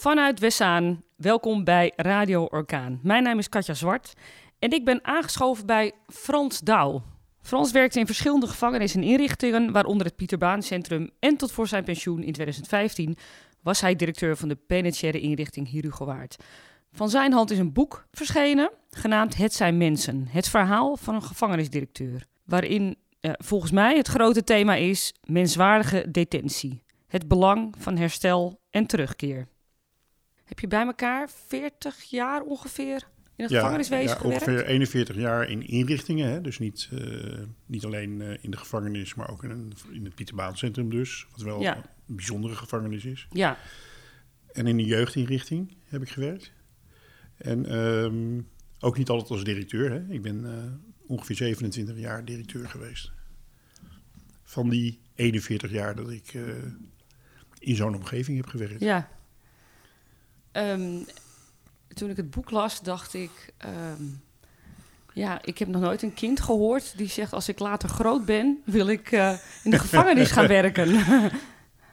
Vanuit Wessaan, welkom bij Radio Orkaan. Mijn naam is Katja Zwart en ik ben aangeschoven bij Frans Douw. Frans werkte in verschillende gevangenissen en inrichtingen, waaronder het Pieter Baan Centrum. En tot voor zijn pensioen in 2015 was hij directeur van de penitentiaire inrichting Hirugowaard. Van zijn hand is een boek verschenen, genaamd Het zijn mensen. Het verhaal van een gevangenisdirecteur. Waarin eh, volgens mij het grote thema is menswaardige detentie. Het belang van herstel en terugkeer. Heb je bij elkaar 40 jaar ongeveer in het gevangeniswezen ja, gewerkt? ongeveer 41 jaar in inrichtingen. Hè? Dus niet, uh, niet alleen uh, in de gevangenis, maar ook in, een, in het Pieterbaancentrum dus. Wat wel ja. een bijzondere gevangenis is. Ja. En in de jeugdinrichting heb ik gewerkt. En um, ook niet altijd als directeur. Hè? Ik ben uh, ongeveer 27 jaar directeur geweest. Van die 41 jaar dat ik in zo'n omgeving heb gewerkt. Ja. Um, toen ik het boek las, dacht ik... Um, ja, ik heb nog nooit een kind gehoord die zegt... als ik later groot ben, wil ik uh, in de gevangenis gaan werken.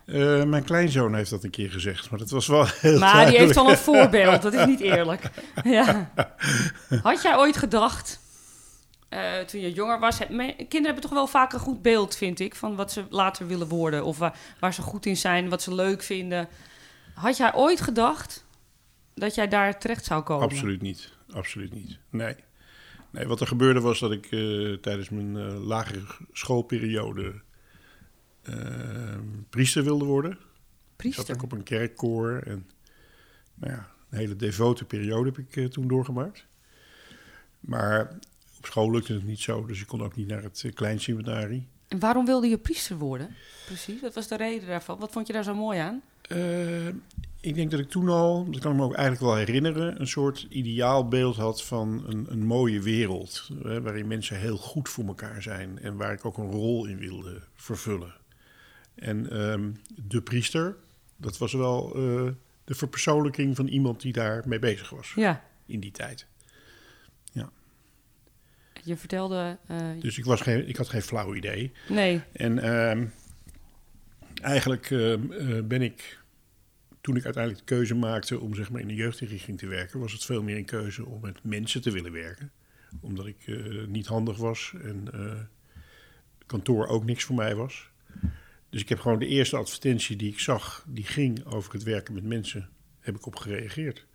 Uh, mijn kleinzoon heeft dat een keer gezegd, maar dat was wel heel Maar die heeft al een voorbeeld, dat is niet eerlijk. Ja. Had jij ooit gedacht, uh, toen je jonger was... kinderen hebben toch wel vaak een goed beeld, vind ik... van wat ze later willen worden of waar, waar ze goed in zijn, wat ze leuk vinden. Had jij ooit gedacht dat jij daar terecht zou komen? Absoluut niet. Absoluut niet. Nee. Nee, wat er gebeurde was dat ik uh, tijdens mijn uh, lagere schoolperiode uh, priester wilde worden. Priester? Ik zat ook op een kerkkoor en nou ja, een hele devote periode heb ik toen doorgemaakt. Maar op school lukte het niet zo, dus ik kon ook niet naar het kleinseminarie. En waarom wilde je priester worden? Precies, wat was de reden daarvan? Wat vond je daar zo mooi aan? Ik denk dat ik toen al, dat kan ik me ook eigenlijk wel herinneren, een soort ideaalbeeld had van een, een mooie wereld. Hè, waarin mensen heel goed voor elkaar zijn en waar ik ook een rol in wilde vervullen. En um, de priester, dat was wel uh, de verpersoonlijking van iemand die daarmee bezig was. Ja. In die tijd. Ja. Je vertelde. Uh, dus ik, was geen, ik had geen flauw idee. Nee. En uh, eigenlijk uh, ben ik toen ik uiteindelijk de keuze maakte om zeg maar, in de jeugdinrichting te werken, was het veel meer een keuze om met mensen te willen werken. Omdat ik uh, niet handig was en uh, kantoor ook niks voor mij was. Dus ik heb gewoon de eerste advertentie die ik zag, die ging over het werken met mensen, heb ik op gereageerd.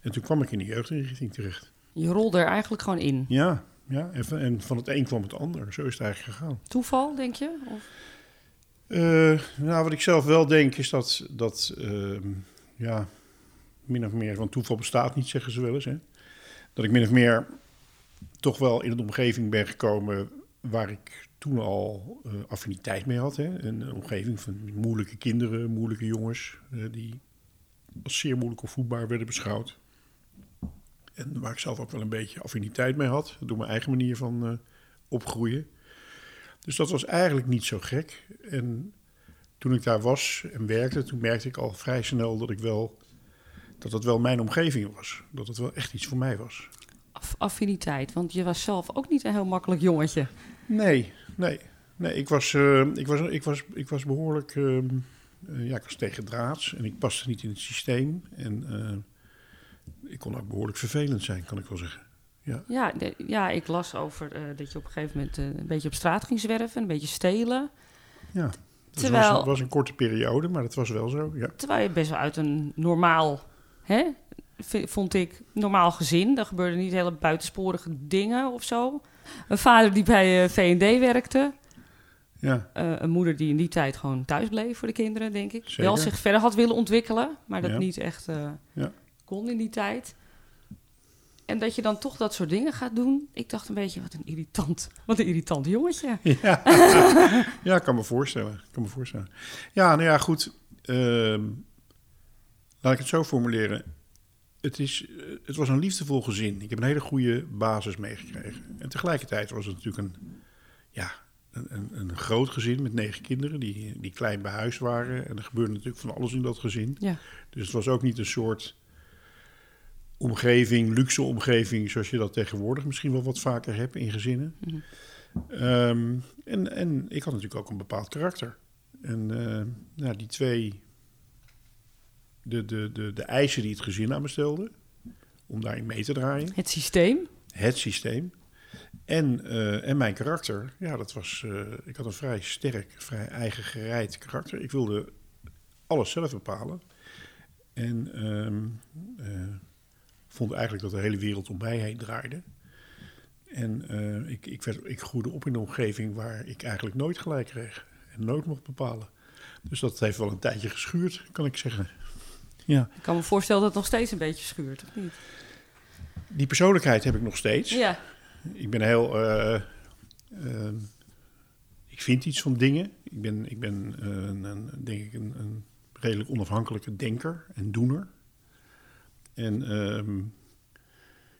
En toen kwam ik in de jeugdinrichting terecht. Je rolde er eigenlijk gewoon in? Ja, ja en, en van het een kwam het ander. Zo is het eigenlijk gegaan. Toeval, denk je? Of? Uh, nou, wat ik zelf wel denk is dat, dat uh, ja, min of meer, want toeval bestaat niet, zeggen ze wel eens. Hè? Dat ik min of meer toch wel in een omgeving ben gekomen waar ik toen al uh, affiniteit mee had. Hè? Een omgeving van moeilijke kinderen, moeilijke jongens, die als zeer moeilijk of voetbaar werden beschouwd. En waar ik zelf ook wel een beetje affiniteit mee had, door mijn eigen manier van opgroeien. Dus dat was eigenlijk niet zo gek. En toen ik daar was en werkte, toen merkte ik al vrij snel dat ik wel dat het wel mijn omgeving was. Dat het wel echt iets voor mij was. affiniteit, want je was zelf ook niet een heel makkelijk jongetje. Nee, nee. Nee, ik was, uh, ik was, ik was, ik was behoorlijk. Uh, ja, ik was tegen draads en ik paste niet in het systeem. En uh, ik kon ook behoorlijk vervelend zijn, kan ik wel zeggen. Ja, ja, ja ik las over uh, dat je op een gegeven moment uh, een beetje op straat ging zwerven, een beetje stelen. Ja, het terwijl, was, was, een korte periode, maar dat was wel zo. Ja. Terwijl je best wel uit een normaal, hè, vond ik, normaal gezin. Er gebeurden niet hele buitensporige dingen of zo. Een vader die bij uh, V&D werkte. Ja. een moeder die in die tijd gewoon thuis bleef voor de kinderen, denk ik. Zeker. Wel zich verder had willen ontwikkelen, maar dat ja. niet echt ja. kon in die tijd. En dat je dan toch dat soort dingen gaat doen. Ik dacht een beetje, wat een irritant, wat een irritant jongetje. Ja, ja kan me voorstellen. Kan me voorstellen. Ja, nou ja, goed. Uh, laat ik het zo formuleren. Het, is, het was een liefdevol gezin. Ik heb een hele goede basis meegekregen. En tegelijkertijd was het natuurlijk een, ja, een, een, groot gezin met negen kinderen die, die klein behuisd waren. En er gebeurde natuurlijk van alles in dat gezin. Ja. Dus het was ook niet een soort omgeving, luxe omgeving, zoals je dat tegenwoordig misschien wel wat vaker hebt in gezinnen. Mhm. Um, en, en ik had natuurlijk ook een bepaald karakter. En uh, nou, die twee de, de, de, de eisen die het gezin aan me stelde, om daarin mee te draaien. Het systeem? Het systeem. En, eh, en mijn karakter, ja, dat was. eh, ik had een vrij sterk, vrij eigen gereid karakter. Ik wilde alles zelf bepalen. En ehm, eh, vond eigenlijk dat de hele wereld om mij heen draaide. En eh, ik, ik, werd, ik groeide op in een omgeving waar ik eigenlijk nooit gelijk kreeg. En nooit mocht bepalen. Dus dat heeft wel een tijdje geschuurd, kan ik zeggen. Ja. Ik kan me voorstellen dat het nog steeds een beetje schuurt, of niet? Die persoonlijkheid heb ik nog steeds. Ja, Ik ben heel. eh, ehm, ik vind iets van dingen. Ik ben, ik ben eh, een, een, denk ik een, een redelijk onafhankelijke denker en doener. En ehm,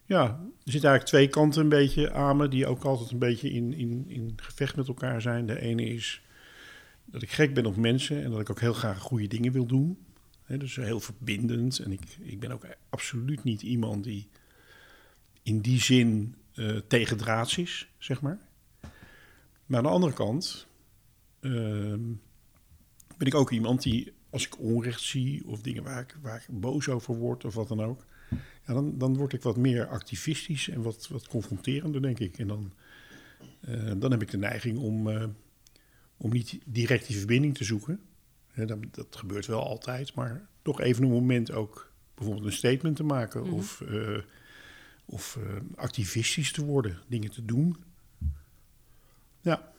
ja, er zitten eigenlijk twee kanten een beetje aan me, die ook altijd een beetje in, in, in gevecht met elkaar zijn. De ene is dat ik gek ben op mensen en dat ik ook heel graag goede dingen wil doen. Hè, dus heel verbindend. En ik, ik ben ook absoluut niet iemand die in die zin eh tegendraads is, zeg maar. Maar aan de andere kant ehm, ben ik ook iemand die, als ik onrecht zie of dingen waar ik, waar ik boos over word of wat dan ook, ja, dan, dan word ik wat meer activistisch en wat, wat confronterender, denk ik. En dan, eh, dan heb ik de neiging om, eh, om niet direct die verbinding te zoeken. Dat, dat gebeurt wel altijd, maar toch even een moment ook bijvoorbeeld een statement te maken Mhm. of, eh, of activistisch te worden, dingen te doen. Ja.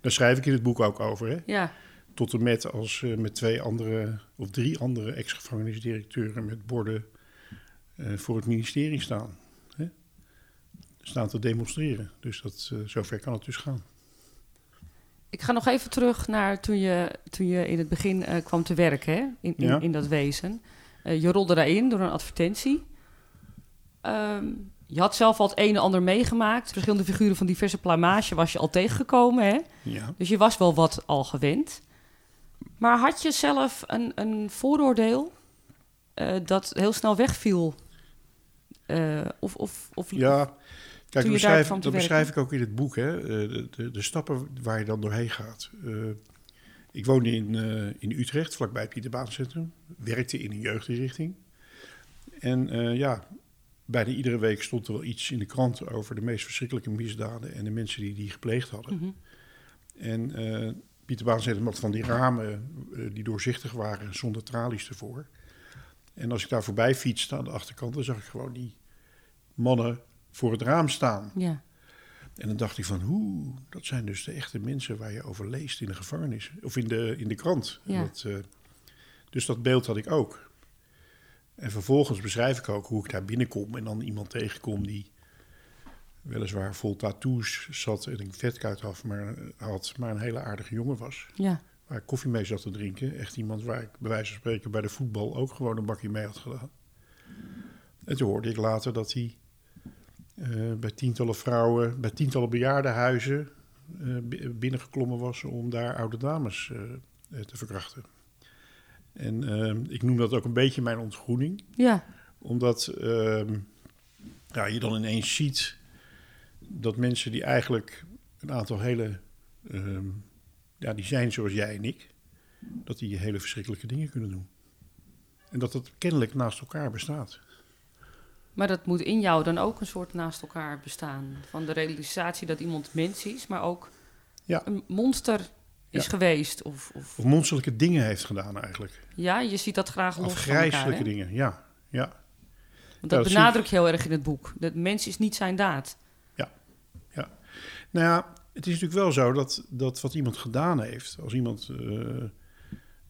Daar schrijf ik in het boek ook over. Hè? ja. Tot en met als eh, met twee andere of drie andere ex-gevangenisdirecteuren met borden eh, voor het ministerie staan. Hè? Staan te demonstreren. Dus dat, eh, zover kan het dus gaan. Ik ga nog even terug naar toen je, toen je in het begin kwam te werken, hè? In, in, Ja. in dat wezen. Je rolde daarin door een advertentie. Ehm, je had zelf al het een en ander meegemaakt. Verschillende figuren van diverse plamage was je al tegengekomen, hè? Ja. Dus je was wel wat al gewend. Maar had je zelf een, een vooroordeel eh, dat heel snel wegviel? Eh, of, of, of Ja, kijk, dat, beschrijf, dat beschrijf ik ook in het boek. Hè? Eh, de, de, de stappen waar je dan doorheen gaat. Ik woonde in, in Utrecht, vlakbij het Pieterbaancentrum. Werkte in een jeugdinrichting. En ja, bijna iedere week stond er wel iets in de krant over de meest verschrikkelijke misdaden en de mensen die die gepleegd hadden. Mhm. En eh Pieterbaancentrum had van die ramen eh, die doorzichtig waren zonder tralies ervoor. En als ik daar voorbij fietste aan de achterkant, dan zag ik gewoon die mannen voor het raam staan. Ja. En dan dacht ik van, hoe, dat zijn dus de echte mensen waar je over leest in de gevangenis. Of in de, in de krant. Ja. Dat, eh, dus dat beeld had ik ook. En vervolgens beschrijf ik ook hoe ik daar binnenkom en dan iemand tegenkom die weliswaar vol tattoos zat en een vetkuit af, maar, had, maar een hele aardige jongen was. ja. Waar ik koffie mee zat te drinken. Echt iemand waar ik bij wijze van spreken bij de voetbal ook gewoon een bakje mee had gedaan. En toen hoorde ik later dat hij eh, bij tientallen vrouwen, bij tientallen bejaardenhuizen bi- binnengeklommen was om daar oude dames eh, te verkrachten. En ik noem dat ook een beetje mijn ontgroening Ja. omdat ehm, ja, je dan ineens ziet dat mensen die eigenlijk een aantal hele... ehm, ja, die zijn zoals jij en ik. Dat die hele verschrikkelijke dingen kunnen doen. En dat het kennelijk naast elkaar bestaat. Maar dat moet in jou dan ook een soort naast elkaar bestaan. Van de realisatie dat iemand mens is, maar ook Ja. een monster is Ja. geweest. Of, of Of monsterlijke dingen heeft gedaan eigenlijk. ja, je ziet dat graag los. Afgrijzelijke dingen, ja. ja. Want Ja, dat dat zie benadruk je heel erg in het boek. Dat mens is niet zijn daad. Nou ja, het is natuurlijk wel zo dat, dat wat iemand gedaan heeft, als iemand eh,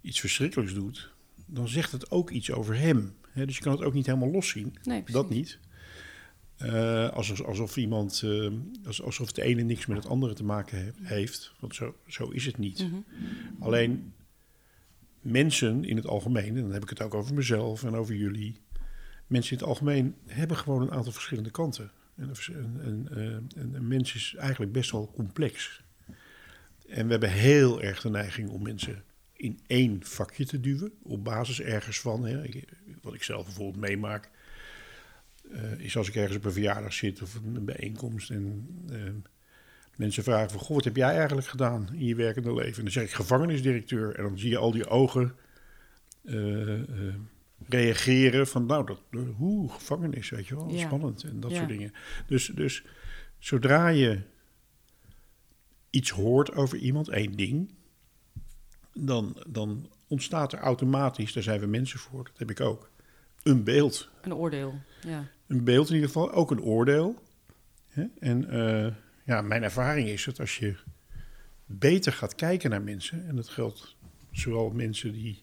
iets verschrikkelijks doet, dan zegt het ook iets over hem. Dus je kan het ook niet helemaal loszien. Nee. Dat niet. Eh, alsof, alsof iemand, eh, als- alsof het ene niks met het andere te maken he- heeft. Want zo, zo is het niet. Mhm. Alleen mensen in het algemeen, en dan heb ik het ook over mezelf en over jullie. Mensen in het algemeen hebben gewoon een aantal verschillende kanten. En een, een mens is eigenlijk best wel complex. En we hebben heel erg de neiging om mensen in één vakje te duwen. Op basis ergens van, hè, wat ik zelf bijvoorbeeld meemaak. eh, is als ik ergens op een verjaardag zit of een bijeenkomst. En eh, mensen vragen van, goh, wat heb jij eigenlijk gedaan in je werkende leven? En dan zeg ik gevangenisdirecteur. En dan zie je al die ogen eh, eh, reageren van, nou, dat, hoe, gevangenis, weet je wel, Ja. spannend en dat Ja. soort dingen. Dus, dus zodra je iets hoort over iemand, één ding, dan, dan ontstaat er automatisch, daar zijn we mensen voor, dat heb ik ook, een beeld. Een oordeel. Ja. Een beeld in ieder geval, ook een oordeel. Hè? En eh, ja, mijn ervaring is dat als je beter gaat kijken naar mensen, en dat geldt zowel mensen die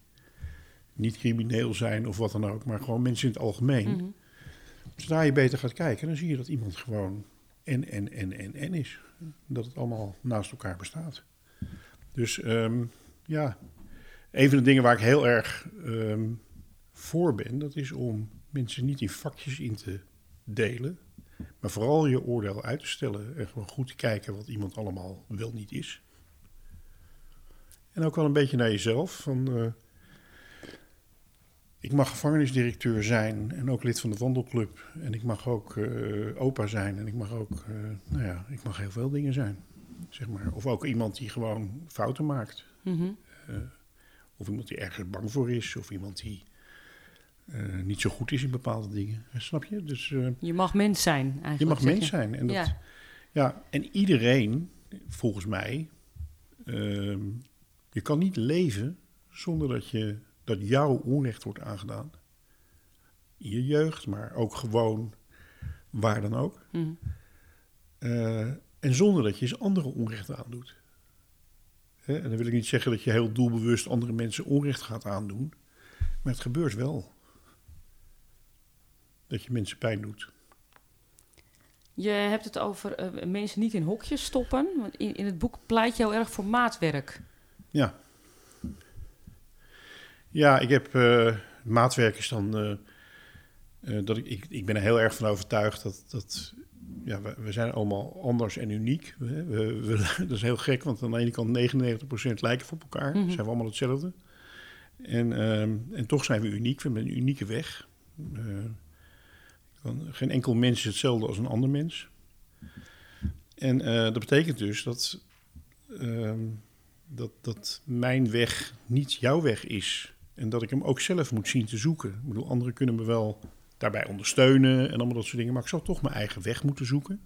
niet crimineel zijn of wat dan ook, maar gewoon mensen in het algemeen. Mhm. Zodra je beter gaat kijken, dan zie je dat iemand gewoon en, en, en, en, en is. Dat het allemaal naast elkaar bestaat. Dus ehm, ja, een van de dingen waar ik heel erg ehm, voor ben, dat is om mensen niet in vakjes in te delen. Maar vooral je oordeel uit te stellen en gewoon goed te kijken wat iemand allemaal wel niet is. En ook wel een beetje naar jezelf. Van, eh, ik mag gevangenisdirecteur zijn en ook lid van de wandelclub. En ik mag ook eh, opa zijn en ik mag ook, eh, nou ja, ik mag heel veel dingen zijn. Zeg maar. Of ook iemand die gewoon fouten maakt. Mhm. Of iemand die ergens bang voor is. Of iemand die eh, niet zo goed is in bepaalde dingen. Eh, Snap je? Dus eh, Je mag mens zijn eigenlijk. je mag mens zijn. En, dat, ja. Ja. en iedereen, volgens mij, ehm, je kan niet leven zonder dat, je, dat jouw onrecht wordt aangedaan. In je jeugd, maar ook gewoon waar dan ook. Mhm. Eh, en zonder dat je eens andere onrecht aandoet. Hè, en dan wil ik niet zeggen dat je heel doelbewust andere mensen onrecht gaat aandoen. Maar het gebeurt wel. Dat je mensen pijn doet. Je hebt het over eh, mensen niet in hokjes stoppen. Want in, in het boek pleit je heel erg voor maatwerk. Ja. Ja, ik heb uh, maatwerk is dan. Uh, uh, dat ik, ik, ik ben er heel erg van overtuigd dat. dat ja, we, we zijn allemaal anders en uniek. We, we, dat is heel gek, want aan de ene kant 99% lijken op elkaar. Mm -hmm. Zijn we allemaal hetzelfde. En, en toch zijn we uniek. We hebben een unieke weg. geen enkel mens is hetzelfde als een ander mens. En dat betekent dus dat dat, dat mijn weg niet jouw weg is. En dat ik hem ook zelf moet zien te zoeken. Ik bedoel, anderen kunnen me wel daarbij ondersteunen en allemaal dat soort dingen. Maar ik zal toch mijn eigen weg moeten zoeken.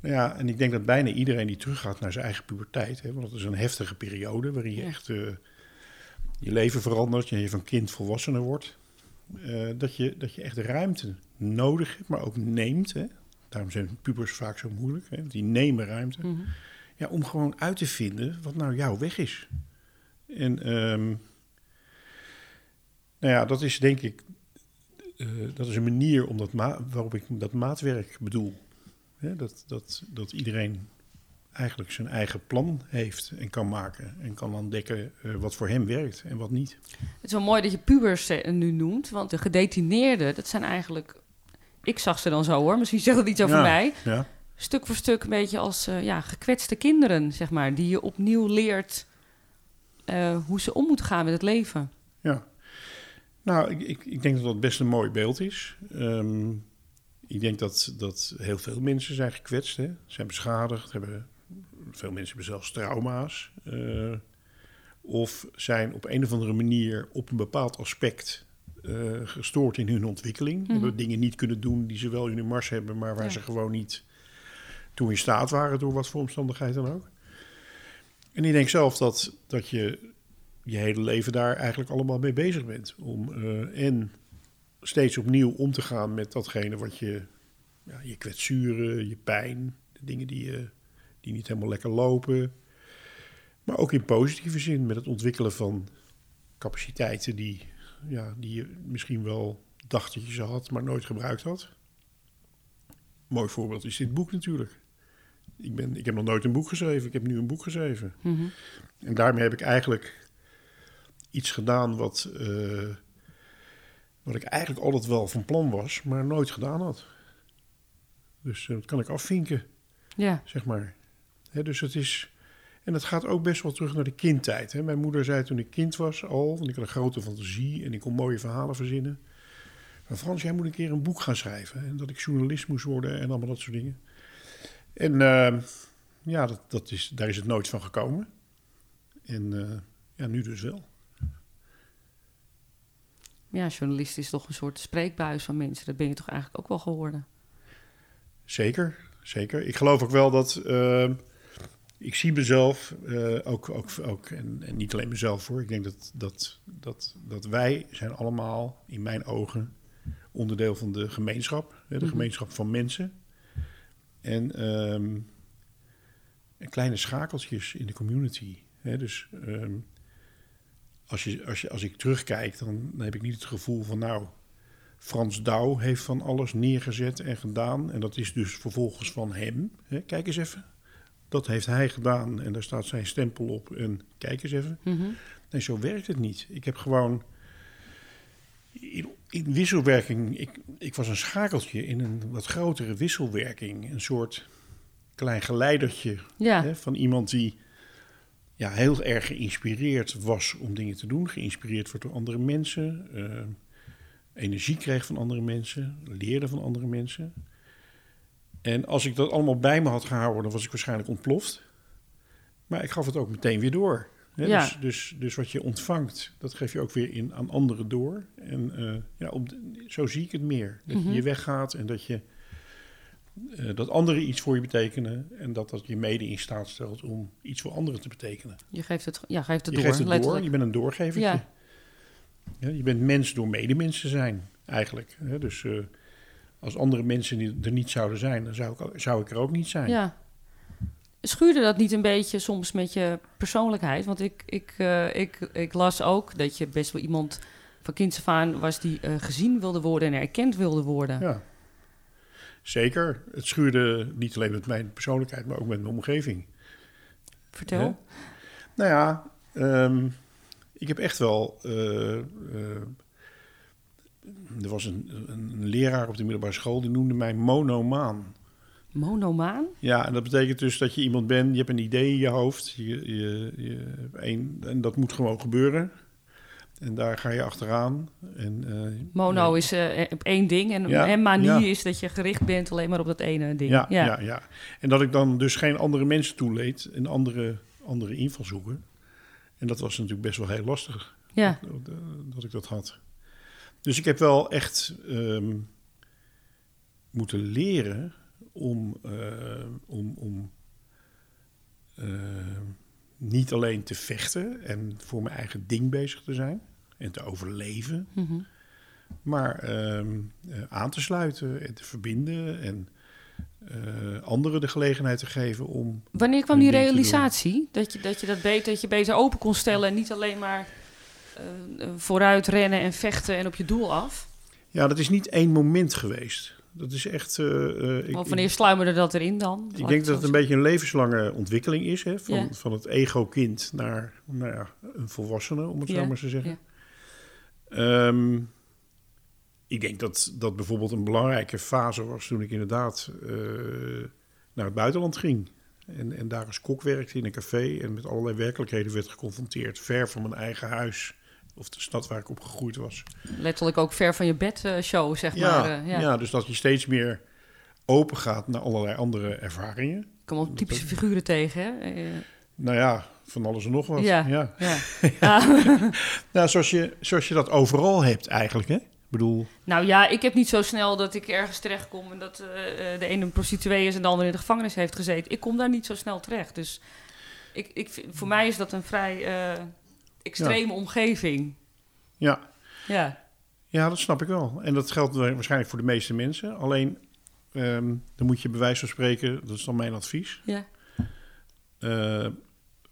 Nou ja, en ik denk dat bijna iedereen die teruggaat naar zijn eigen puberteit... Hè, want dat is een heftige periode waarin je echt uh, je leven verandert... en je van kind volwassener wordt... Uh, dat, je, dat je echt ruimte nodig hebt, maar ook neemt. Hè. Daarom zijn pubers vaak zo moeilijk. Hè, want die nemen ruimte. Mm -hmm. Ja, om gewoon uit te vinden wat nou jouw weg is. En um, nou ja, dat is denk ik, uh, dat is een manier om dat waarop ik dat maatwerk bedoel. Dat, dat, dat iedereen eigenlijk zijn eigen plan heeft en kan maken. En kan ontdekken uh, wat voor hem werkt en wat niet. Het is wel mooi dat je pubers nu noemt, want de gedetineerden, dat zijn eigenlijk... Ik zag ze dan zo hoor, misschien zegt dat iets over ja, mij. Ja stuk voor stuk een beetje als uh, ja, gekwetste kinderen, zeg maar, die je opnieuw leert uh, hoe ze om moeten gaan met het leven. Ja, nou, ik, ik, ik denk dat dat best een mooi beeld is. Um, ik denk dat, dat heel veel mensen zijn gekwetst, hè? zijn beschadigd, hebben, veel mensen hebben zelfs trauma's. Uh, of zijn op een of andere manier op een bepaald aspect gestoord in hun ontwikkeling. Mm -hmm. Hebben dingen niet kunnen doen die ze wel in hun mars hebben, maar waar ja. ze gewoon niet toen in staat waren door wat voor omstandigheid dan ook. En ik denk zelf dat, dat je je hele leven daar eigenlijk allemaal mee bezig bent. Om uh, en steeds opnieuw om te gaan met datgene wat je, ja, je kwetsuren, je pijn, de dingen die, je, die niet helemaal lekker lopen. Maar ook in positieve zin met het ontwikkelen van capaciteiten die, ja, die je misschien wel dacht dat je ze had, maar nooit gebruikt had. Mooi voorbeeld is dit boek natuurlijk. Ik, ben, ik heb nog nooit een boek geschreven. Ik heb nu een boek geschreven. Mhm. Mm -hmm. En daarmee heb ik eigenlijk iets gedaan wat, uh, wat ik eigenlijk altijd wel van plan was, maar nooit gedaan had. Dus uh, dat kan ik afvinken, ja. zeg maar. Hè, dus het is... En het gaat ook best wel terug naar de kindtijd. Hè. Mijn moeder zei toen ik kind was al, want ik had een grote fantasie en ik kon mooie verhalen verzinnen. Maar Frans, jij moet een keer een boek gaan schrijven. En dat ik journalist moest worden en allemaal dat soort dingen. En uh, ja, dat, dat is, daar is het nooit van gekomen. En uh, ja, nu dus wel. Ja, journalist is toch een soort spreekbuis van mensen. Dat ben je toch eigenlijk ook wel geworden? Zeker, zeker. Ik geloof ook wel dat... eh, ik zie mezelf, eh, ook, ook, ook en, en niet alleen mezelf hoor. Ik denk dat, dat, dat, dat wij zijn allemaal, in mijn ogen, onderdeel van de gemeenschap. Hè, de Mhm. gemeenschap van mensen. En ehm, kleine schakeltjes in de community. Hè, dus ehm, als, je, als, je, als ik terugkijk, dan, dan heb ik niet het gevoel van... nou, Frans Douw heeft van alles neergezet en gedaan. En dat is dus vervolgens van hem. Hè, kijk eens even. Dat heeft hij gedaan en daar staat zijn stempel op. En kijk eens even. Nee, zo werkt het niet. Ik heb gewoon in, in wisselwerking. Ik, ik was een schakeltje in een wat grotere wisselwerking. Een soort klein geleidertje Ja, hè, van iemand die ja, heel erg geïnspireerd was om dingen te doen. Geïnspireerd wordt door andere mensen. eh, energie kreeg van andere mensen. Leerde van andere mensen. En als ik dat allemaal bij me had gehouden, dan was ik waarschijnlijk ontploft. Maar ik gaf het ook meteen weer door. Hè? Ja. Dus, dus, dus wat je ontvangt, dat geef je ook weer in, aan anderen door. En eh, ja, op, de- zo zie ik het meer. Dat Mhm. je weggaat en dat je eh, dat anderen iets voor je betekenen. En dat dat je mede in staat stelt om iets voor anderen te betekenen. je geeft het, ja, geeft het je door. geeft het door, je bent een doorgevertje. Ja. Ja, je bent mens door medemens te zijn, eigenlijk. Hè? Dus eh, als andere mensen er niet zouden zijn, dan zou ik, zou ik er ook niet zijn. Ja. Schuurde dat niet een beetje soms met je persoonlijkheid? Want ik, ik, eh, ik, ik las ook dat je best wel iemand van kinds af aan was die gezien wilde worden en erkend wilde worden. Ja. Zeker. Het schuurde niet alleen met mijn persoonlijkheid, maar ook met mijn omgeving. Vertel. Hè? Nou ja, ehm, ik heb echt wel. eh, eh, er was een, een, een leraar op de middelbare school die noemde mij monomaan. Monomaan? Ja, en dat betekent dus dat je iemand bent, je hebt een idee in je hoofd. Je, je, je, een, en dat moet gewoon gebeuren. En daar ga je achteraan. En, eh, Mono ja, is eh, op één ding en, Ja, en manie ja. is dat je gericht bent alleen maar op dat ene ding. Ja, ja. Ja, En dat ik dan dus geen andere mensen toeleed en andere, andere invalshoeken. En dat was natuurlijk best wel heel lastig Ja. dat, dat ik dat had. Dus ik heb wel echt ehm, moeten leren om, eh, om, om eh, niet alleen te vechten en voor mijn eigen ding bezig te zijn en te overleven, Mhm. maar ehm, eh, aan te sluiten en te verbinden en eh, anderen de gelegenheid te geven om. Wanneer kwam die realisatie? Dat je dat, je dat, beter, dat je beter open kon stellen en niet alleen maar eh, vooruit rennen en vechten en op je doel af? Ja, dat is niet één moment geweest. Dat is echt. ik- Want wanneer sluimerde dat erin dan? Ik denk dat het een beetje een levenslange ontwikkeling is. Hè? Van, Ja. van het ego-kind naar nou ja, een volwassene, om het Ja, zo maar te zeggen. Ehm, ik denk dat dat bijvoorbeeld een belangrijke fase was toen ik inderdaad eh, naar het buitenland ging. En, en daar als kok werkte in een café en met allerlei werkelijkheden werd geconfronteerd. Ver van mijn eigen huis of de stad waar ik opgegroeid was. Letterlijk ook ver van je bed eh, show, zeg Ja, maar. eh, ja. ja. dus dat je steeds meer open gaat naar allerlei andere ervaringen. Ik kom ook typische figuren tegen, hè? Nou ja, van alles en nog wat. Ja. ja. ja. Ah. Nou, zoals je, zoals je dat overal hebt eigenlijk, hè? Ik bedoel, Nou ja, ik heb niet zo snel dat ik ergens terechtkom en dat eh, eh, de ene een prostituee is en de andere in de gevangenis heeft gezeten. Ik kom daar niet zo snel terecht. Dus ik, ik, vind- voor mij is dat een vrij eh, extreme omgeving. ja. Ja. ja, dat snap ik wel. En dat geldt waarschijnlijk voor de meeste mensen. Alleen, ehm, dan moet je bij wijze van spreken, dat is dan mijn advies, Ja.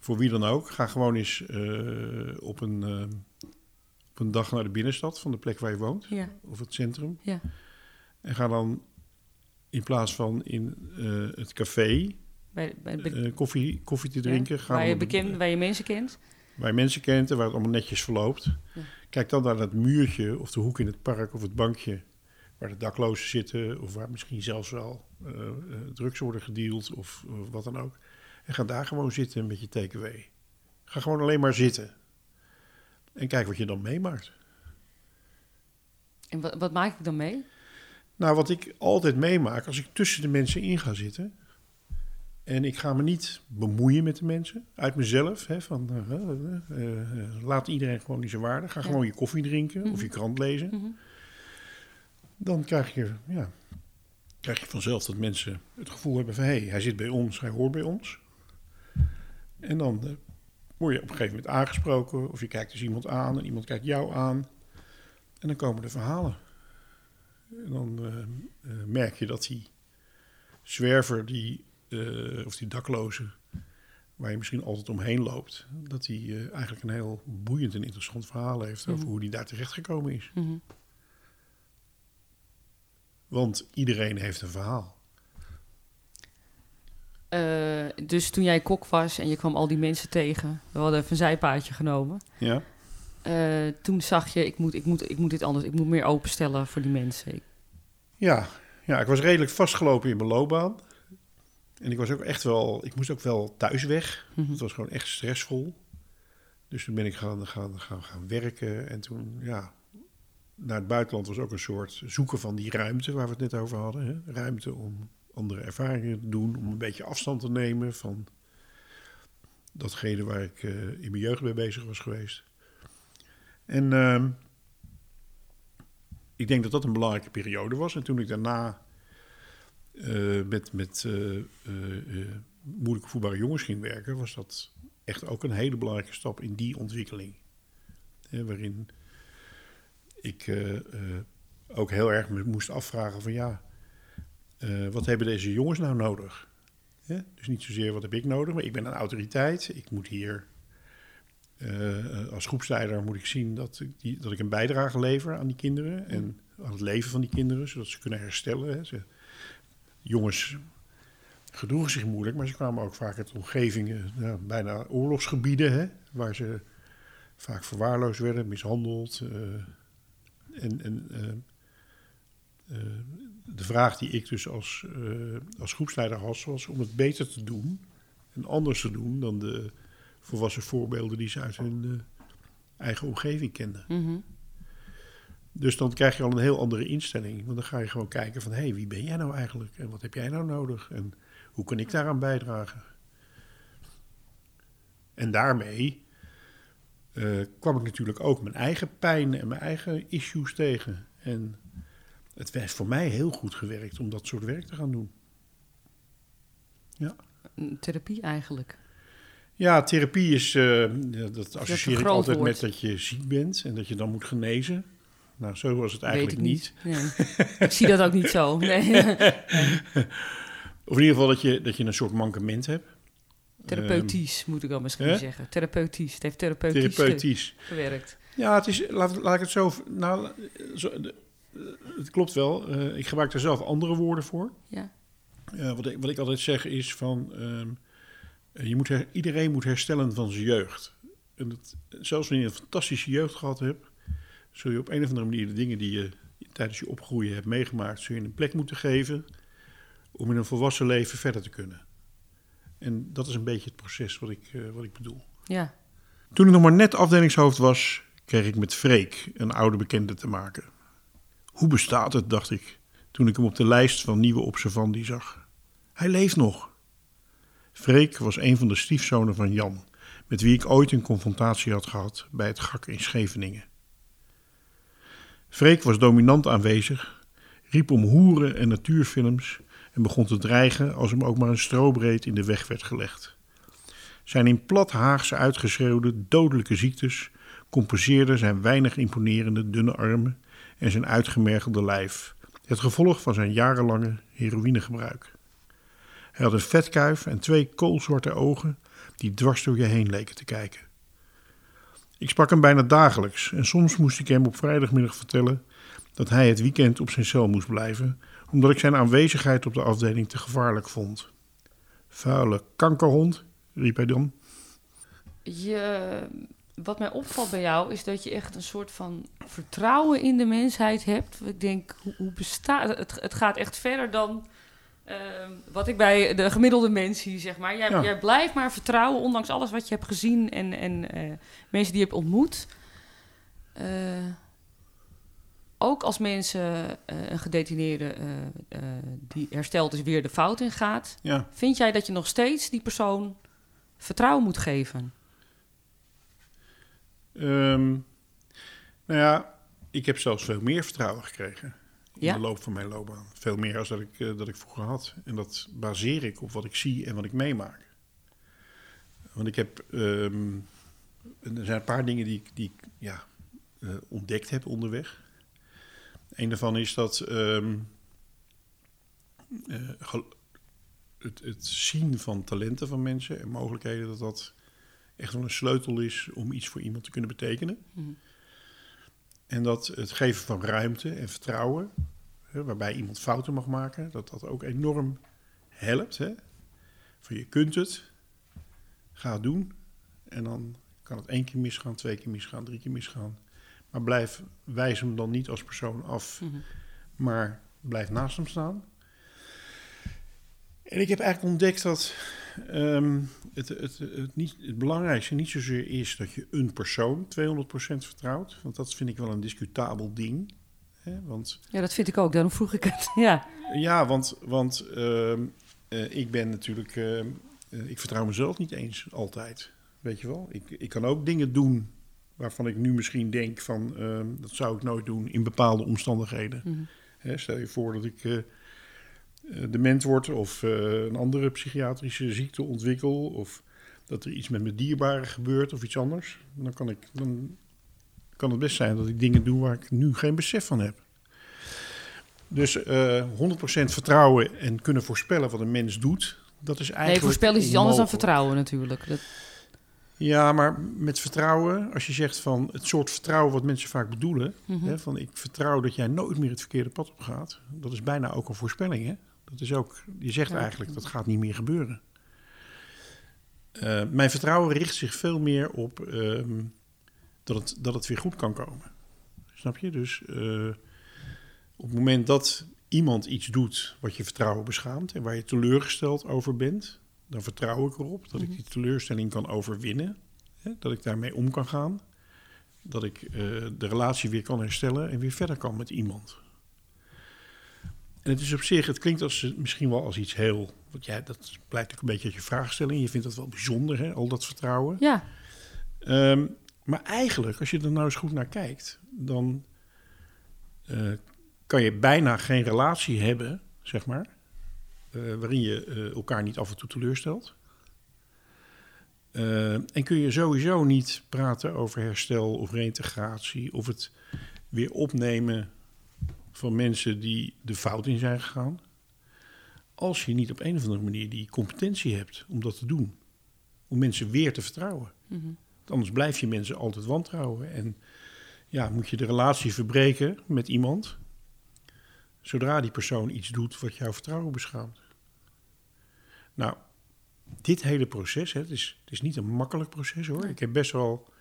Voor wie dan ook, ga gewoon eens eh, op, een, eh, op een dag naar de binnenstad van de plek waar je woont, Ja. of het centrum. Ja. En ga dan in plaats van in eh, het café Bij, bij, koffie, koffie te ja, drinken, ga waar, je bekend, waar je mensen kent. waar je mensen kent en waar het allemaal netjes verloopt. Kijk dan naar dat muurtje of de hoek in het park of het bankje waar de daklozen zitten of waar misschien zelfs wel drugs worden gedeeld of wat dan ook. En ga daar gewoon zitten met je TKW. Ga gewoon alleen maar zitten. En kijk wat je dan meemaakt. En wat, wat maak ik dan mee? Nou, wat ik altijd meemaak als ik tussen de mensen in ga zitten En ik ga me niet bemoeien met de mensen, uit mezelf. Hè, van, eh, eh, eh, laat iedereen gewoon die zijn waarde. Ga Ja. gewoon je koffie drinken of Mhm. je krant lezen. Mhm. Dan krijg je, ja, krijg je vanzelf dat mensen het gevoel hebben van... hé, hey, hij zit bij ons, hij hoort bij ons. En dan eh, word je op een gegeven moment aangesproken... of je kijkt dus iemand aan en iemand kijkt jou aan. En dan komen de verhalen. En dan eh, eh, merk je dat die zwerver, die, of die dakloze... waar je misschien altijd omheen loopt... dat eh, eigenlijk een heel boeiend en interessant verhaal heeft... over Mhm. hoe die daar terecht gekomen is. Mhm. Want iedereen heeft een verhaal. Eh, dus toen jij kok was en je kwam al die mensen tegen, we hadden even een zijpaadje genomen. Ja? Eh, toen zag je, ik moet, ik, moet, ik moet dit anders, ik moet meer openstellen voor die mensen. Ja, ja, ik was redelijk vastgelopen in mijn loopbaan. En ik was ook echt wel, ik moest ook wel thuis weg. Mhm. Het was gewoon echt stressvol. Dus toen ben ik gaan, gaan, gaan, gaan werken. En toen, ja, naar het buitenland was ook een soort zoeken van die ruimte waar we het net over hadden. Hè? Ruimte om andere ervaringen te doen, om een beetje afstand te nemen van datgene waar ik eh, in mijn jeugd mee bezig was geweest. En ehm, ik denk dat dat een belangrijke periode was. En toen ik daarna eh, met, met eh, moeilijke voetbare jongens ging werken, was dat echt ook een hele belangrijke stap in die ontwikkeling. Waarin ik ook heel erg moest afvragen van ja, eh, wat hebben deze jongens nou nodig? Hè? Dus niet zozeer wat heb ik nodig, maar ik ben een autoriteit. Ik moet hier eh, als groepsleider moet ik zien dat ik, die, dat ik een bijdrage lever aan die kinderen en aan het leven van die kinderen, zodat ze kunnen herstellen. Hè. Ze, jongens gedroegen zich moeilijk, maar ze kwamen ook vaak uit omgevingen, ja, bijna oorlogsgebieden, hè, waar ze vaak verwaarloosd werden, mishandeld. eh, en en de vraag die ik dus als, eh, als groepsleider had, was om het beter te doen en anders te doen dan de volwassen voorbeelden die ze uit hun eh, eigen omgeving kenden. Mhm. Dus dan krijg je al een heel andere instelling. Want dan ga je gewoon kijken van... hé, hey, wie ben jij nou eigenlijk? En wat heb jij nou nodig? En hoe kan ik daaraan bijdragen? En daarmee eh, kwam ik natuurlijk ook mijn eigen pijn en mijn eigen issues tegen. En het heeft voor mij heel goed gewerkt om dat soort werk te gaan doen. Een Therapie eigenlijk. Ja, therapie is... eh, ja, dat associeer ik altijd woord. met dat je ziek bent en dat je dan moet genezen. Nou, zo was het eigenlijk Weet ik niet. niet. Nee. ik zie dat ook niet zo. Nee. Of in ieder geval dat je, dat je een soort mankement hebt. Therapeutisch moet ik dan misschien Hè? zeggen. Therapeutisch. Het heeft Ehm, therapeutisch, therapeutisch. gewerkt. Ja, het is, laat, laat ik het zo... Nou, het klopt wel. Eh, ik gebruik daar zelf andere woorden voor. Ja. Eh, wat, ik, wat ik altijd zeg is van... ehm, eh, je moet her- iedereen moet herstellen van zijn jeugd. En dat, zelfs wanneer je een fantastische jeugd gehad hebt... zul je op een of andere manier de dingen die je tijdens je opgroeien hebt meegemaakt... zul je een plek moeten geven om in een volwassen leven verder te kunnen. En dat is een beetje het proces wat ik, eh, wat ik bedoel. Ja. Toen ik nog maar net afdelingshoofd was, kreeg ik met Freek, een oude bekende, te maken. Hoe bestaat het, dacht ik, toen ik hem op de lijst van nieuwe observandi zag. Hij leeft nog. Freek was een van de stiefzonen van Jan, met wie ik ooit een confrontatie had gehad bij het GAK in Scheveningen. Freek was dominant aanwezig, riep om hoeren en natuurfilms en begon te dreigen als hem ook maar een strobreed in de weg werd gelegd. Zijn in plat Haagse uitgeschreeuwde dodelijke ziektes compenseerden zijn weinig imponerende dunne armen en zijn uitgemergelde lijf, het gevolg van zijn jarenlange heroïnegebruik. Hij had een vetkuif en twee koolzwarte ogen die dwars door je heen leken te kijken. Ik sprak hem bijna dagelijks en soms moest ik hem op vrijdagmiddag vertellen dat hij het weekend op zijn cel moest blijven, omdat ik zijn aanwezigheid op de afdeling te gevaarlijk vond. Vuile kankerhond, riep hij dan. Je, wat mij opvalt bij jou is dat je echt een soort van vertrouwen in de mensheid hebt. Ik denk, hoe, hoe bestaat het? Het gaat echt verder dan ehm, wat ik bij de gemiddelde mens zie, zeg maar. Jij, Ja. jij blijft maar vertrouwen, ondanks alles wat je hebt gezien en, en eh, mensen die je hebt ontmoet. Eh, ook als mensen, eh, een gedetineerde die hersteld is, weer de fout in gaat, Ja, vind jij dat je nog steeds die persoon vertrouwen moet geven? Ehm, nou ja, ik heb zelfs veel meer vertrouwen gekregen in Ja? de loop van mijn loopbaan. Veel meer dan dat ik, eh, dat ik vroeger had. En dat baseer ik op wat ik zie en wat ik meemaak. Want ik heb, ehm, er zijn een paar dingen die ik, die ik ja, eh, ontdekt heb onderweg. Een daarvan is dat ehm, eh, het, het zien van talenten van mensen en mogelijkheden, dat dat echt wel een sleutel is om iets voor iemand te kunnen betekenen. Mhm. En dat het geven van ruimte en vertrouwen, hè, waarbij iemand fouten mag maken, dat dat ook enorm helpt. Hè? Van je kunt het, ga het doen. En dan kan het één keer misgaan, twee keer misgaan, drie keer misgaan. Maar blijf, wijs hem dan niet als persoon af, Mhm. maar blijf naast hem staan. En ik heb eigenlijk ontdekt dat ehm, het, het, het, niet, het belangrijkste niet zozeer is dat je een persoon 200% vertrouwt. Want dat vind ik wel een discutabel ding. Hè? Want, Ja, dat vind ik ook. Daarom vroeg ik het. ja. ja, want, want ehm, eh, ik ben natuurlijk... ehm, eh, ik vertrouw mezelf niet eens altijd. Weet je wel? Ik, ik kan ook dingen doen waarvan ik nu misschien denk van... ehm, dat zou ik nooit doen in bepaalde omstandigheden. Mhm. Hè, stel je voor dat ik eh, eh, dement word of eh, een andere psychiatrische ziekte ontwikkel... of dat er iets met mijn dierbaren gebeurt of iets anders... dan kan, ik, dan kan het best zijn dat ik dingen doe waar ik nu geen besef van heb. Dus eh 100% vertrouwen en kunnen voorspellen wat een mens doet... dat is eigenlijk Nee, voorspellen is iets anders dan vertrouwen natuurlijk. Dat, Ja, maar met vertrouwen, als je zegt van het soort vertrouwen wat mensen vaak bedoelen, Mhm. hè, van ik vertrouw dat jij nooit meer het verkeerde pad op gaat, dat is bijna ook een voorspelling. Hè? Dat is ook, je zegt Ja. eigenlijk dat gaat niet meer gebeuren. Eh, mijn vertrouwen richt zich veel meer op ehm, dat, het, dat het weer goed kan komen. Snap je? Dus eh, op het moment dat iemand iets doet wat je vertrouwen beschaamt en waar je teleurgesteld over bent, dan vertrouw ik erop dat ik die teleurstelling kan overwinnen. Hè? Dat ik daarmee om kan gaan. Dat ik eh, de relatie weer kan herstellen en weer verder kan met iemand. En het is op zich, het klinkt als, misschien wel als iets heel. Want ja, dat blijkt ook een beetje uit je vraagstelling. Je vindt dat wel bijzonder, hè, al dat vertrouwen. ja. Ehm, maar eigenlijk, als je er nou eens goed naar kijkt, dan eh, kan je bijna geen relatie hebben, zeg maar, eh, waarin je eh, elkaar niet af en toe teleurstelt. En kun je sowieso niet praten over herstel of reintegratie of het weer opnemen van mensen die de fout in zijn gegaan. Als je niet op een of andere manier die competentie hebt om dat te doen. Om mensen weer te vertrouwen. Want Anders blijf je mensen altijd wantrouwen. En ja, moet je de relatie verbreken met iemand. Zodra die persoon iets doet wat jouw vertrouwen beschaamt. Nou, dit hele proces, hè, het, is, het is niet een makkelijk proces hoor. Ik heb best wel,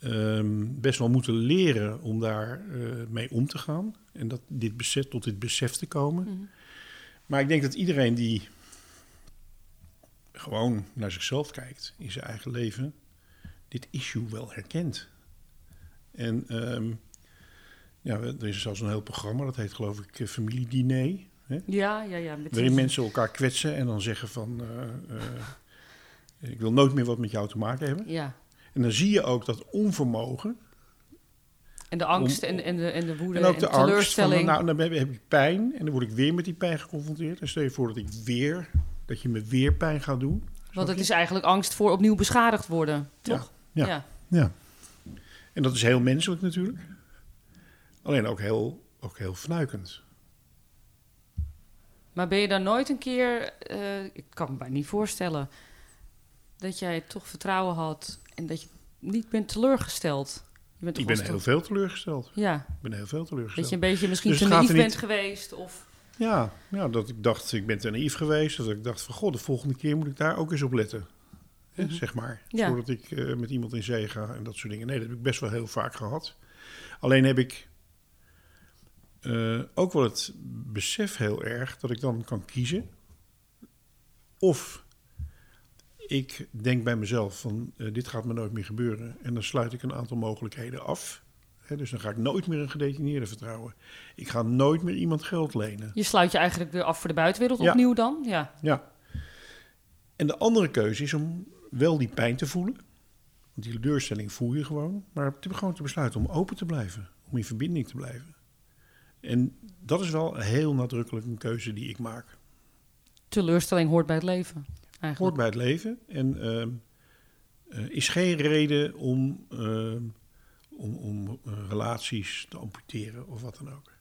ehm, best wel moeten leren om daar eh, mee om te gaan. En dat dit besef, tot dit besef te komen. Mhm. Maar ik denk dat iedereen die gewoon naar zichzelf kijkt in zijn eigen leven, dit issue wel herkent. En ehm, ja, er is zelfs een heel programma, dat heet geloof ik eh, Familiediner. Hè? Ja, ja, ja. Met Waarin mensen elkaar kwetsen en dan zeggen van... eh, ik wil nooit meer wat met jou te maken hebben. Ja. En dan zie je ook dat onvermogen En de angst Om- en, en, de, en de woede en ook en de angst van... teleurstelling. Nou, dan heb ik pijn en dan word ik weer met die pijn geconfronteerd. En stel je voor dat ik weer... dat je me weer pijn gaat doen. Want het is eigenlijk angst voor opnieuw beschadigd worden, toch? ja. ja. Ja. En dat is heel menselijk natuurlijk. Alleen ook heel, ook heel fnuikend. Maar ben je dan nooit een keer, eh, ik kan me bijna niet voorstellen, dat jij toch vertrouwen had en dat je niet bent teleurgesteld? Je bent Ik ben heel veel teleurgesteld. Ja, Ik ben heel veel teleurgesteld. dat je een beetje misschien Dus te het gaat naïef bent niet- geweest of... Ja, ja, dat ik dacht, ik ben te naïef geweest. Dat ik dacht van, god, de volgende keer moet ik daar ook eens op letten. Hè, Mhm. Zeg maar. Ja. Voordat ik eh, met iemand in zee ga en dat soort dingen. Nee, dat heb ik best wel heel vaak gehad. Alleen heb ik eh, ook wel het besef heel erg dat ik dan kan kiezen. Of ik denk bij mezelf van, eh, dit gaat me nooit meer gebeuren. En dan sluit ik een aantal mogelijkheden af. Dus dan ga ik nooit meer een gedetineerde vertrouwen. Ik ga nooit meer iemand geld lenen. Je sluit je eigenlijk weer af voor de buitenwereld Ja. opnieuw dan? Ja. Ja. En de andere keuze is om wel die pijn te voelen. Want die teleurstelling voel je gewoon. Maar te, gewoon te besluiten om open te blijven. Om in verbinding te blijven. En dat is wel heel nadrukkelijk een keuze die ik maak. Teleurstelling hoort bij het leven. Eigenlijk. Hoort bij het leven. En ehm, eh, is geen reden om, ehm, om, om eh, relaties te amputeren of wat dan ook.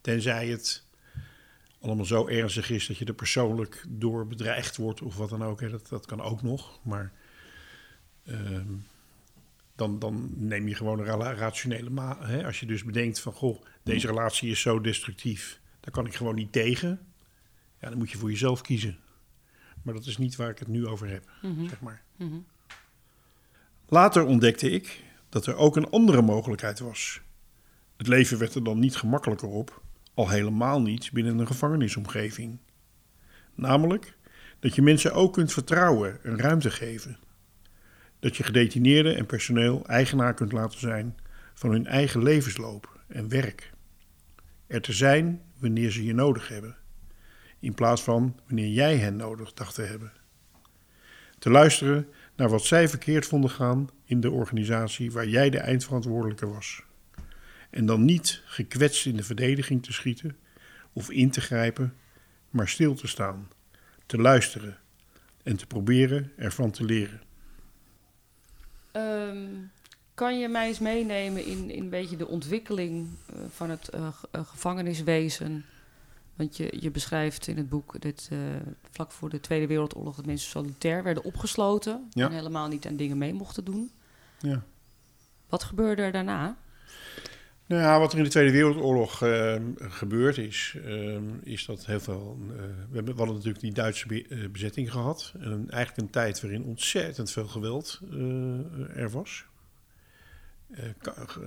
Tenzij het allemaal zo ernstig is dat je er persoonlijk door bedreigd wordt of wat dan ook. Dat, dat kan ook nog. Maar ehm, dan, dan neem je gewoon een rationele ma. Hè. Als je dus bedenkt van, goh, deze relatie is zo destructief. Daar kan ik gewoon niet tegen. Ja, dan moet je voor jezelf kiezen. Maar dat is niet waar ik het nu over heb, Mhm. zeg maar. Mhm. Later ontdekte ik dat er ook een andere mogelijkheid was. Het leven werd er dan niet gemakkelijker op, al helemaal niet binnen een gevangenisomgeving. Namelijk dat je mensen ook kunt vertrouwen en ruimte geven. Dat je gedetineerden en personeel eigenaar kunt laten zijn van hun eigen levensloop en werk. Er te zijn wanneer ze je nodig hebben, in plaats van wanneer jij hen nodig dacht te hebben. Te luisteren naar wat zij verkeerd vonden gaan in de organisatie waar jij de eindverantwoordelijke was. En dan niet gekwetst in de verdediging te schieten of in te grijpen, maar stil te staan, te luisteren en te proberen ervan te leren. Ehm, kan je mij eens meenemen in, in een beetje de ontwikkeling eh, van het eh, eh, gevangeniswezen? Want je, je beschrijft in het boek dat eh, vlak voor de Tweede Wereldoorlog dat mensen solitair werden opgesloten Ja. en helemaal niet aan dingen mee mochten doen. Ja. Wat gebeurde er daarna? Nou ja, wat er in de Tweede Wereldoorlog eh, gebeurd is, eh, is dat heel veel. eh, we, hebben, we hadden natuurlijk die Duitse be- bezetting gehad. En eigenlijk een tijd waarin ontzettend veel geweld er was.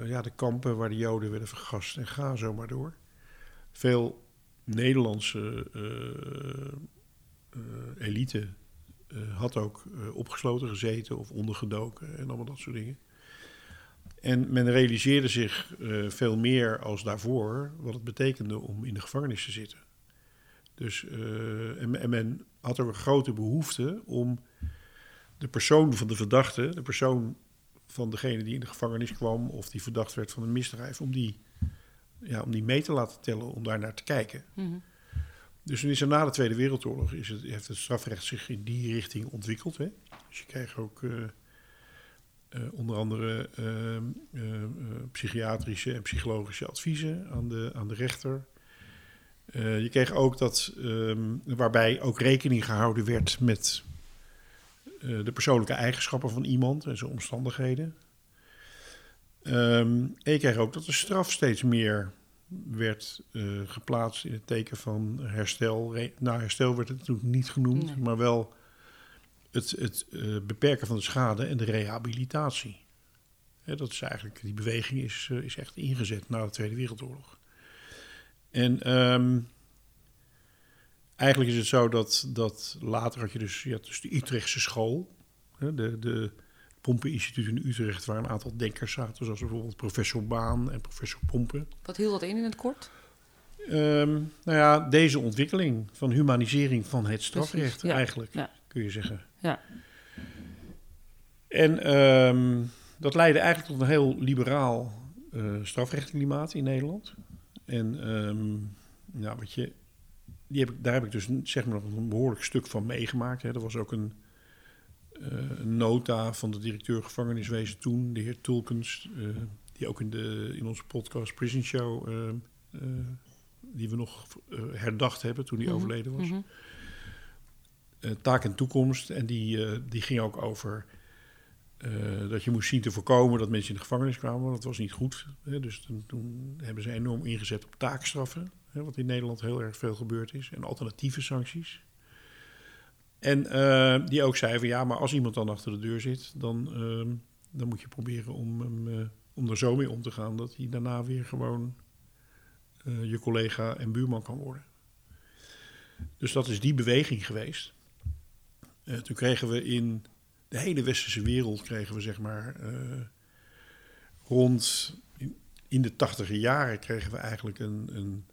Ja, de kampen waar de Joden werden vergast en ga zo maar door. Veel Nederlandse eh, eh, elite eh, had ook opgesloten gezeten of ondergedoken en allemaal dat soort dingen. En men realiseerde zich veel meer als daarvoor wat het betekende om in de gevangenis te zitten. Dus, en, en men had ook een grote behoefte om de persoon van de verdachte, de persoon van degene die in de gevangenis kwam of die verdacht werd van een misdrijf, om die, ja, om die mee te laten tellen, om daar naar te kijken. Mhm. Dus toen is er na de Tweede Wereldoorlog is het, heeft het strafrecht zich in die richting ontwikkeld. Hè? Dus je kreeg ook eh, eh, onder andere eh, eh, psychiatrische en psychologische adviezen aan de, aan de rechter. Je kreeg ook dat, ehm, waarbij ook rekening gehouden werd met de persoonlijke eigenschappen van iemand en zijn omstandigheden. Ehm, en je kreeg ook dat de straf steeds meer werd eh, geplaatst in het teken van herstel. Re- nou, herstel werd het toen niet genoemd, Nee. maar wel het, het eh, beperken van de schade en de rehabilitatie. Hè, dat is eigenlijk, die beweging is, eh, is echt ingezet na de Tweede Wereldoorlog. En ehm, eigenlijk is het zo dat, dat later had je dus, ja, dus de Utrechtse school, hè, de, de Pompeninstituut in Utrecht, waar een aantal denkers zaten, zoals bijvoorbeeld professor Baan en professor Pompen. Wat hield dat in in het kort? Ehm, nou ja, deze ontwikkeling van humanisering van het strafrecht Precies, ja, eigenlijk, ja. kun je zeggen. Ja. En ehm, dat leidde eigenlijk tot een heel liberaal eh strafrechtenklimaat in Nederland. En ehm, ja, wat je, die heb ik, daar heb ik dus zeg maar een behoorlijk stuk van meegemaakt. Hè. Er was ook een nota van de directeur gevangeniswezen toen, de heer Tulkens, eh, die ook in, de, in onze podcast Prison Show, eh, eh, die we nog eh, herdacht hebben toen hij Mhm, overleden was. mhm. Eh, taak en toekomst. En die, eh, die ging ook over eh, dat je moest zien te voorkomen dat mensen in de gevangenis kwamen. Dat was niet goed. Hè. Dus toen, toen hebben ze enorm ingezet op taakstraffen. Hè, wat in Nederland heel erg veel gebeurd is. En alternatieve sancties. En eh, die ook zei van ja, maar als iemand dan achter de deur zit, dan, ehm, dan moet je proberen om, eh, om er zo mee om te gaan dat hij daarna weer gewoon eh, je collega en buurman kan worden. Dus dat is die beweging geweest. Toen kregen we in de hele westerse wereld kregen we zeg maar rond in, in de tachtige jaren kregen we eigenlijk een, een,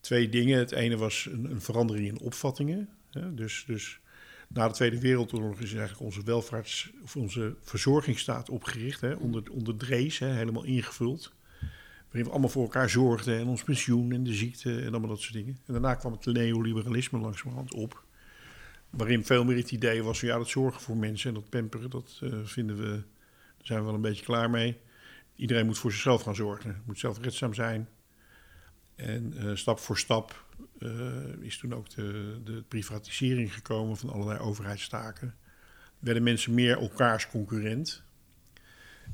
twee dingen. Het ene was een, een verandering in opvattingen. Dus, dus na de Tweede Wereldoorlog is eigenlijk onze welvaarts- of onze verzorgingsstaat opgericht. Hè? Onder, onder Drees, hè? helemaal ingevuld. Waarin we allemaal voor elkaar zorgden en ons pensioen en de ziekte en allemaal dat soort dingen. En daarna kwam het neoliberalisme langzamerhand op. Waarin veel meer het idee was van ja, dat zorgen voor mensen en dat pamperen, dat eh, vinden we, daar zijn we wel een beetje klaar mee. Iedereen moet voor zichzelf gaan zorgen, moet zelfredzaam zijn. En eh, stap voor stap eh, is toen ook de, de privatisering gekomen van allerlei overheidstaken. Werden mensen meer elkaars concurrent.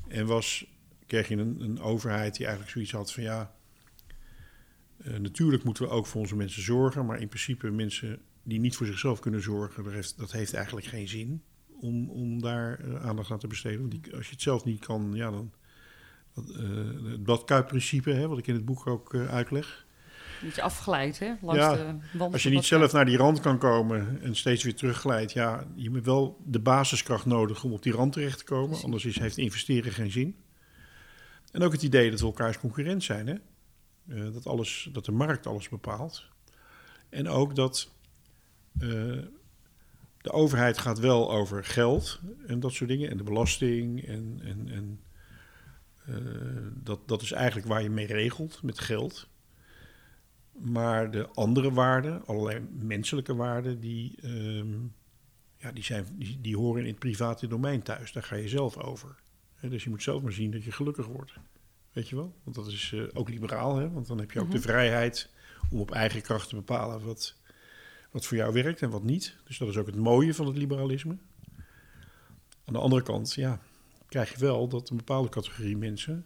En was, kreeg je een, een overheid die eigenlijk zoiets had van ja, eh, natuurlijk moeten we ook voor onze mensen zorgen, maar in principe mensen die niet voor zichzelf kunnen zorgen, dat heeft, dat heeft eigenlijk geen zin om, om daar aandacht aan te besteden. Want die, als je het zelf niet kan, ja, dan. Uh, het bladkuipprincipe, wat ik in het boek ook uh, uitleg. Beetje afgeleid, hè? Langs Ja, de wand Als je niet zelf naar die rand kan komen en steeds weer terugglijdt, ja, je hebt wel de basiskracht nodig om op die rand terecht te komen. Precies. Anders is, heeft investeren geen zin. En ook het idee dat we elkaars concurrent zijn, hè? Eh, dat, alles, dat de markt alles bepaalt. En ook dat eh, de overheid gaat wel over geld en dat soort dingen. En de belasting. En, en, en eh, dat, dat is eigenlijk waar je mee regelt met geld. Maar de andere waarden, allerlei menselijke waarden, die, ehm, ja, die, zijn, die, die horen in het private domein thuis. Daar ga je zelf over. Dus je moet zelf maar zien dat je gelukkig wordt. Weet je wel? Want dat is eh, ook liberaal, hè? want dan heb je ook Mhm. de vrijheid om op eigen kracht te bepalen wat, wat voor jou werkt en wat niet. Dus dat is ook het mooie van het liberalisme. Aan de andere kant, ja, krijg je wel dat een bepaalde categorie mensen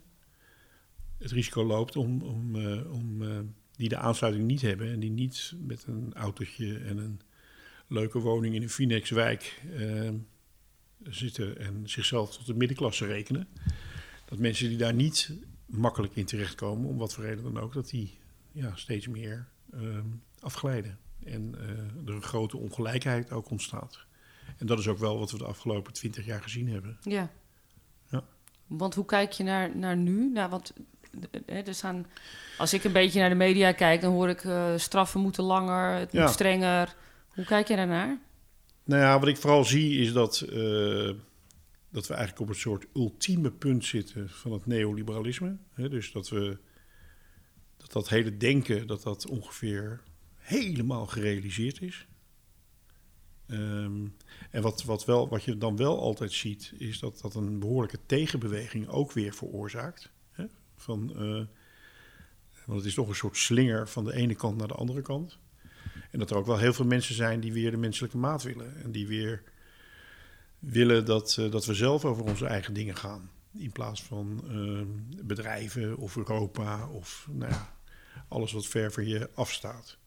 het risico loopt om, om, eh, om eh, die de aansluiting niet hebben en die niet met een autootje en een leuke woning in een Phoenixwijk eh, zitten en zichzelf tot de middenklasse rekenen. Dat mensen die daar niet makkelijk in terechtkomen, om wat voor reden dan ook, dat die ja, steeds meer eh, afglijden. En er een grote ongelijkheid ook ontstaat. En dat is ook wel wat we de afgelopen twintig jaar gezien hebben. Ja. Want hoe kijk je naar, naar nu? Nou, want eh, eh, er staan, als ik een beetje naar de media kijk, dan hoor ik eh, straffen moeten langer, het Ja. moet strenger. Hoe kijk je daarnaar? Nou ja, wat ik vooral zie is dat, dat we eigenlijk op een soort ultieme punt zitten van het neoliberalisme. Hè, dus dat we dat, dat hele denken, dat dat ongeveer helemaal gerealiseerd is. Ehm, en wat, wat, wel, wat je dan wel altijd ziet, is dat dat een behoorlijke tegenbeweging ook weer veroorzaakt. Hè? Van, eh, want het is toch een soort slinger van de ene kant naar de andere kant. En dat er ook wel heel veel mensen zijn die weer de menselijke maat willen. En die weer willen dat, eh, dat we zelf over onze eigen dingen gaan. In plaats van eh, bedrijven of Europa of nou ja, alles wat ver van je afstaat.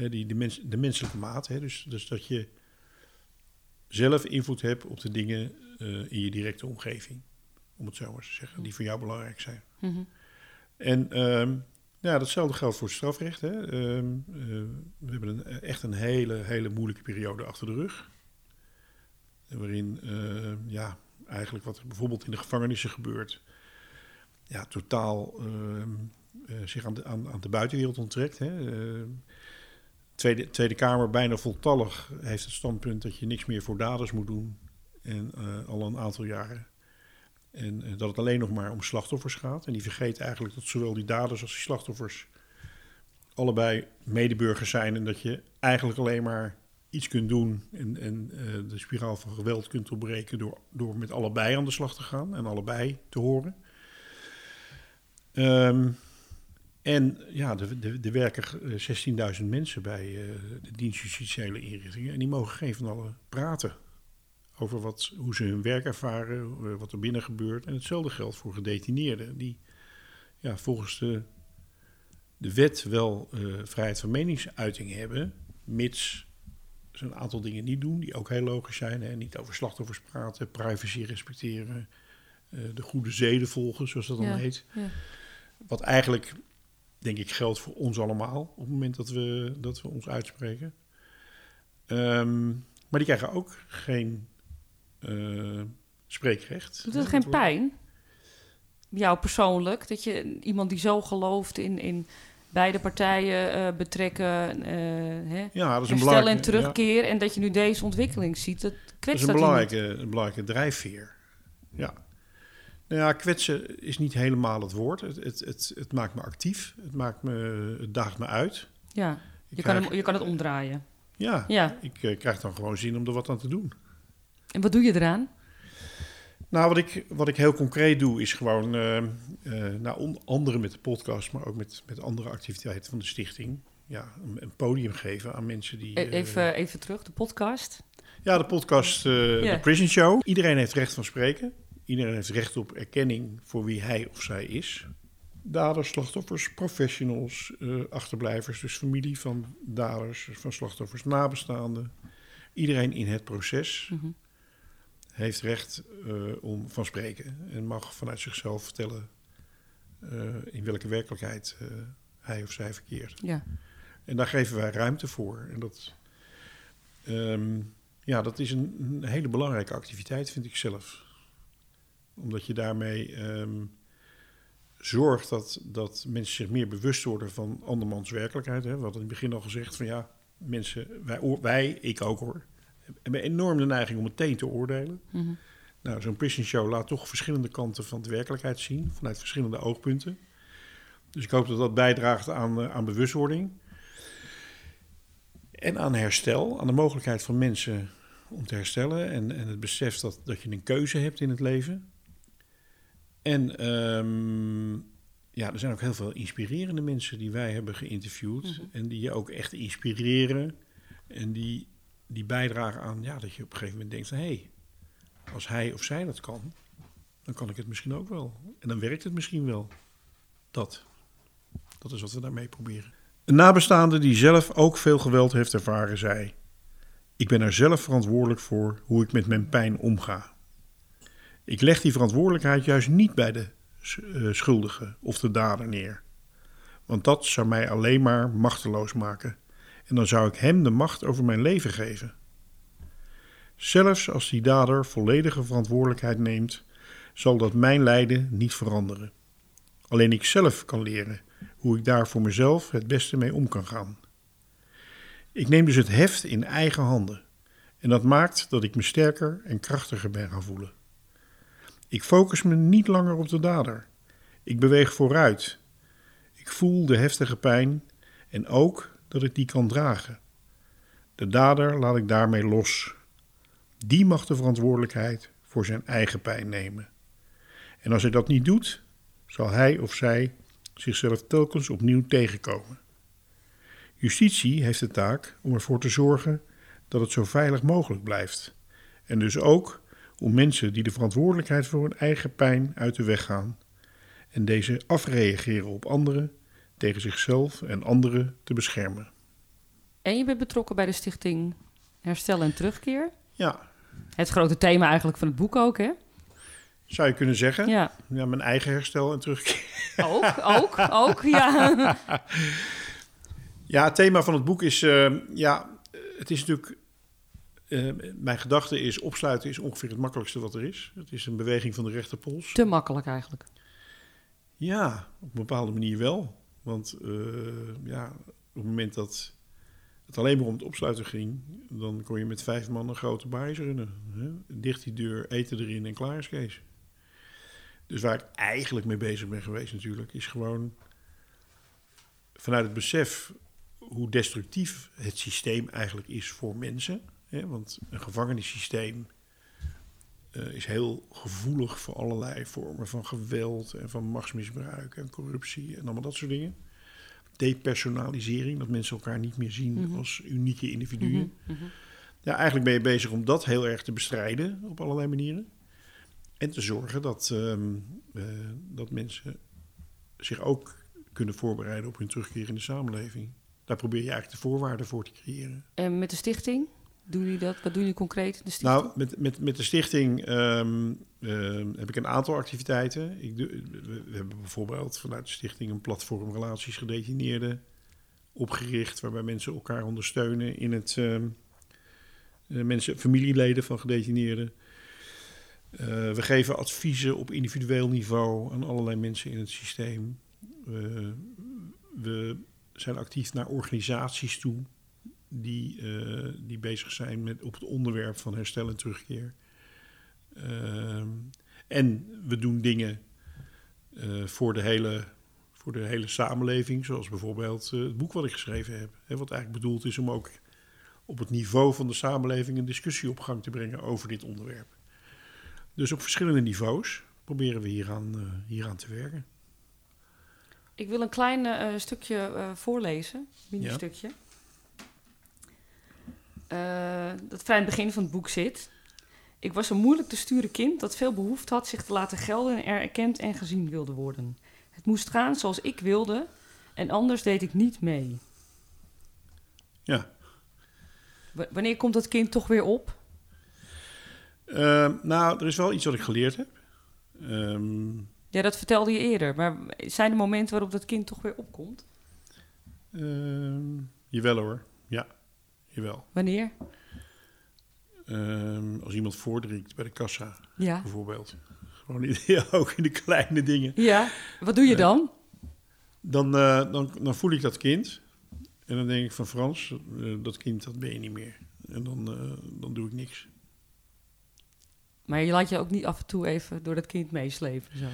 Hè, die, de, mens, de menselijke maat. Hè, dus, dus dat je zelf invloed hebt op de dingen eh, in je directe omgeving. Om het zo maar te zeggen. Die voor jou belangrijk zijn. Mhm. En ehm, ja, datzelfde geldt voor het strafrecht. Hè. Ehm, eh, we hebben een, echt een hele, hele moeilijke periode achter de rug. Waarin eh, ja, eigenlijk wat er bijvoorbeeld in de gevangenissen gebeurt, ja, totaal ehm, eh, zich aan de, aan, aan de buitenwereld onttrekt. Hè. Tweede, Tweede Kamer, bijna voltallig, heeft het standpunt dat je niks meer voor daders moet doen. En eh, al een aantal jaren. En eh, dat het alleen nog maar om slachtoffers gaat. En die vergeet eigenlijk dat zowel die daders als die slachtoffers allebei medeburgers zijn. En dat je eigenlijk alleen maar iets kunt doen en, en eh, de spiraal van geweld kunt doorbreken door, door met allebei aan de slag te gaan en allebei te horen. Ehm, en ja, er de, de werken eh, 16.000 mensen bij eh, de dienst justitiële inrichtingen. En die mogen geen van allen praten over wat, hoe ze hun werk ervaren, eh, wat er binnen gebeurt. En hetzelfde geldt voor gedetineerden, die ja, volgens de, de wet wel eh, vrijheid van meningsuiting hebben, mits ze een aantal dingen niet doen, die ook heel logisch zijn. Hè? Niet over slachtoffers praten, privacy respecteren, eh, de goede zeden volgen, zoals dat dan Ja, heet. ja. Wat eigenlijk, denk ik, geldt voor ons allemaal op het moment dat we, dat we ons uitspreken. Ehm, maar die krijgen ook geen eh, spreekrecht. Doet dat geen pijn? jou persoonlijk? Dat je iemand die zo gelooft in, in beide partijen eh, betrekken, eh hè, Ja, dat is een herstel belangrijke, en terugkeer. En dat je nu deze ontwikkeling ziet. Dat ja, dat kwetst is een dat belangrijke, een belangrijke drijfveer. Ja. Nou ja, kwetsen is niet helemaal het woord. Het, het, het, het maakt me actief. Het, maakt me, het daagt me uit. Ja, Ik je kan, krijg- hem, je kan het omdraaien. Ja, Ja, ik eh, krijg dan gewoon zin om er wat aan te doen. en wat doe je eraan? Nou, wat ik, wat ik heel concreet doe, is gewoon, eh, nou, onder andere met de podcast, maar ook met, met andere activiteiten van de stichting, ja, een, een podium geven aan mensen die. E- Even, even terug, de podcast. ja, de podcast, Ja. de Prison Show. Iedereen heeft recht van spreken. Iedereen heeft recht op erkenning voor wie hij of zij is. Daders, slachtoffers, professionals, eh, achterblijvers, dus familie van daders, van slachtoffers, nabestaanden. Iedereen in het proces Mhm. heeft recht eh, om van spreken en mag vanuit zichzelf vertellen eh, in welke werkelijkheid hij of zij verkeert. Ja. En daar geven wij ruimte voor. En dat, ehm, ja, dat is een, een hele belangrijke activiteit, vind ik zelf. Omdat je daarmee ehm, zorgt dat, dat mensen zich meer bewust worden van andermans werkelijkheid. Hè. We hadden in het begin al gezegd van ja, mensen, wij, wij ik ook hoor, hebben enorm de neiging om meteen te oordelen. Mhm. Nou, zo'n prison show laat toch verschillende kanten van de werkelijkheid zien, vanuit verschillende oogpunten. Dus ik hoop dat dat bijdraagt aan, eh, aan bewustwording. En aan herstel, aan de mogelijkheid van mensen om te herstellen. En, en het besef dat, dat je een keuze hebt in het leven. En ehm, ja, er zijn ook heel veel inspirerende mensen die wij hebben geïnterviewd. Mhm. En die je ook echt inspireren. En die, die bijdragen aan ja, dat je op een gegeven moment denkt hé, hey, als hij of zij dat kan, dan kan ik het misschien ook wel. En dan werkt het misschien wel. Dat. Dat is wat we daarmee proberen. Een nabestaande die zelf ook veel geweld heeft ervaren, zei: Ik ben er zelf verantwoordelijk voor hoe ik met mijn pijn omga. Ik leg die verantwoordelijkheid juist niet bij de eh, schuldige of de dader neer. Want dat zou mij alleen maar machteloos maken. En dan zou ik hem de macht over mijn leven geven. Zelfs als die dader volledige verantwoordelijkheid neemt, zal dat mijn lijden niet veranderen. Alleen ik zelf kan leren hoe ik daar voor mezelf het beste mee om kan gaan. Ik neem dus het heft in eigen handen en dat maakt dat ik me sterker en krachtiger ben gaan voelen. Ik focus me niet langer op de dader. Ik beweeg vooruit. Ik voel de heftige pijn en ook dat ik die kan dragen. De dader laat ik daarmee los. Die mag de verantwoordelijkheid voor zijn eigen pijn nemen. En als hij dat niet doet, zal hij of zij zichzelf telkens opnieuw tegenkomen. Justitie heeft de taak om ervoor te zorgen dat het zo veilig mogelijk blijft. En dus ook om mensen die de verantwoordelijkheid voor hun eigen pijn uit de weg gaan en deze afreageren op anderen tegen zichzelf en anderen te beschermen. En je bent betrokken bij de stichting Herstel en Terugkeer. Ja, Het grote thema eigenlijk van het boek ook, hè? zou je kunnen zeggen. Ja, Ja, mijn eigen herstel en terugkeer. ook, ook, ook, ja. Ja, het thema van het boek is, eh, ja, het is natuurlijk, eh, mijn gedachte is, opsluiten is ongeveer het makkelijkste wat er is. Het is een beweging van de rechterpols. Te makkelijk eigenlijk. Ja, op een bepaalde manier wel. Want eh, ja, op het moment dat het alleen maar om het opsluiten ging, dan kon je met vijf man een grote baais runnen. Hè? Dicht die deur, eten erin en klaar is Kees. Dus waar ik eigenlijk mee bezig ben geweest natuurlijk, is gewoon vanuit het besef hoe destructief het systeem eigenlijk is voor mensen. Hè? Want een gevangenissysteem eh, is heel gevoelig voor allerlei vormen van geweld en van machtsmisbruik en corruptie en allemaal dat soort dingen. Depersonalisering, dat mensen elkaar niet meer zien Mhm. als unieke individuen. Mhm, mhm. Ja, eigenlijk ben je bezig om dat heel erg te bestrijden op allerlei manieren. En te zorgen dat, ehm, eh, dat mensen zich ook kunnen voorbereiden op hun terugkeer in de samenleving. Daar probeer je eigenlijk de voorwaarden voor te creëren. En met de stichting? Doen jullie dat? Wat doen jullie concreet de stichting? Nou, met, met, met de stichting ehm, ehm, heb ik een aantal activiteiten. Ik we, hebben bijvoorbeeld vanuit de stichting een platform Relaties Gedetineerden opgericht, waarbij mensen elkaar ondersteunen in het ehm, eh, mensen, familieleden van gedetineerden. Eh, we geven adviezen op individueel niveau aan allerlei mensen in het systeem. We- we zijn actief naar organisaties toe die, eh, die bezig zijn met, op het onderwerp van herstel en terugkeer. Ehm, en we doen dingen eh, voor, de hele, voor de hele samenleving, zoals bijvoorbeeld eh, het boek wat ik geschreven heb. Hè, wat eigenlijk bedoeld is om ook op het niveau van de samenleving een discussie op gang te brengen over dit onderwerp. Dus op verschillende niveaus proberen we hieraan, hieraan te werken. Ik wil een klein stukje voorlezen, mini-stukje. Eh, dat vrij in het begin van het boek zit. Ik was een moeilijk te sturen kind dat veel behoefte had zich te laten gelden en er erkend en gezien wilde worden. Het moest gaan zoals ik wilde en anders deed ik niet mee. Ja. W- wanneer komt dat kind toch weer op? Ehm, nou, er is wel iets wat ik geleerd heb. Ehm, Ja, dat vertelde je eerder. Maar zijn er momenten waarop dat kind toch weer opkomt? ehm, jawel hoor, ja, Wanneer? Ehm, als iemand voordringt bij de kassa, Ja. bijvoorbeeld. Gewoon ook in de kleine dingen. Ja, wat doe je dan? Dan, eh, dan, dan voel ik dat kind. En dan denk ik van Frans, eh, dat kind dat ben je niet meer. En dan, eh, dan doe ik niks. Maar je laat je ook niet af en toe even door dat kind meeslepen. Zo.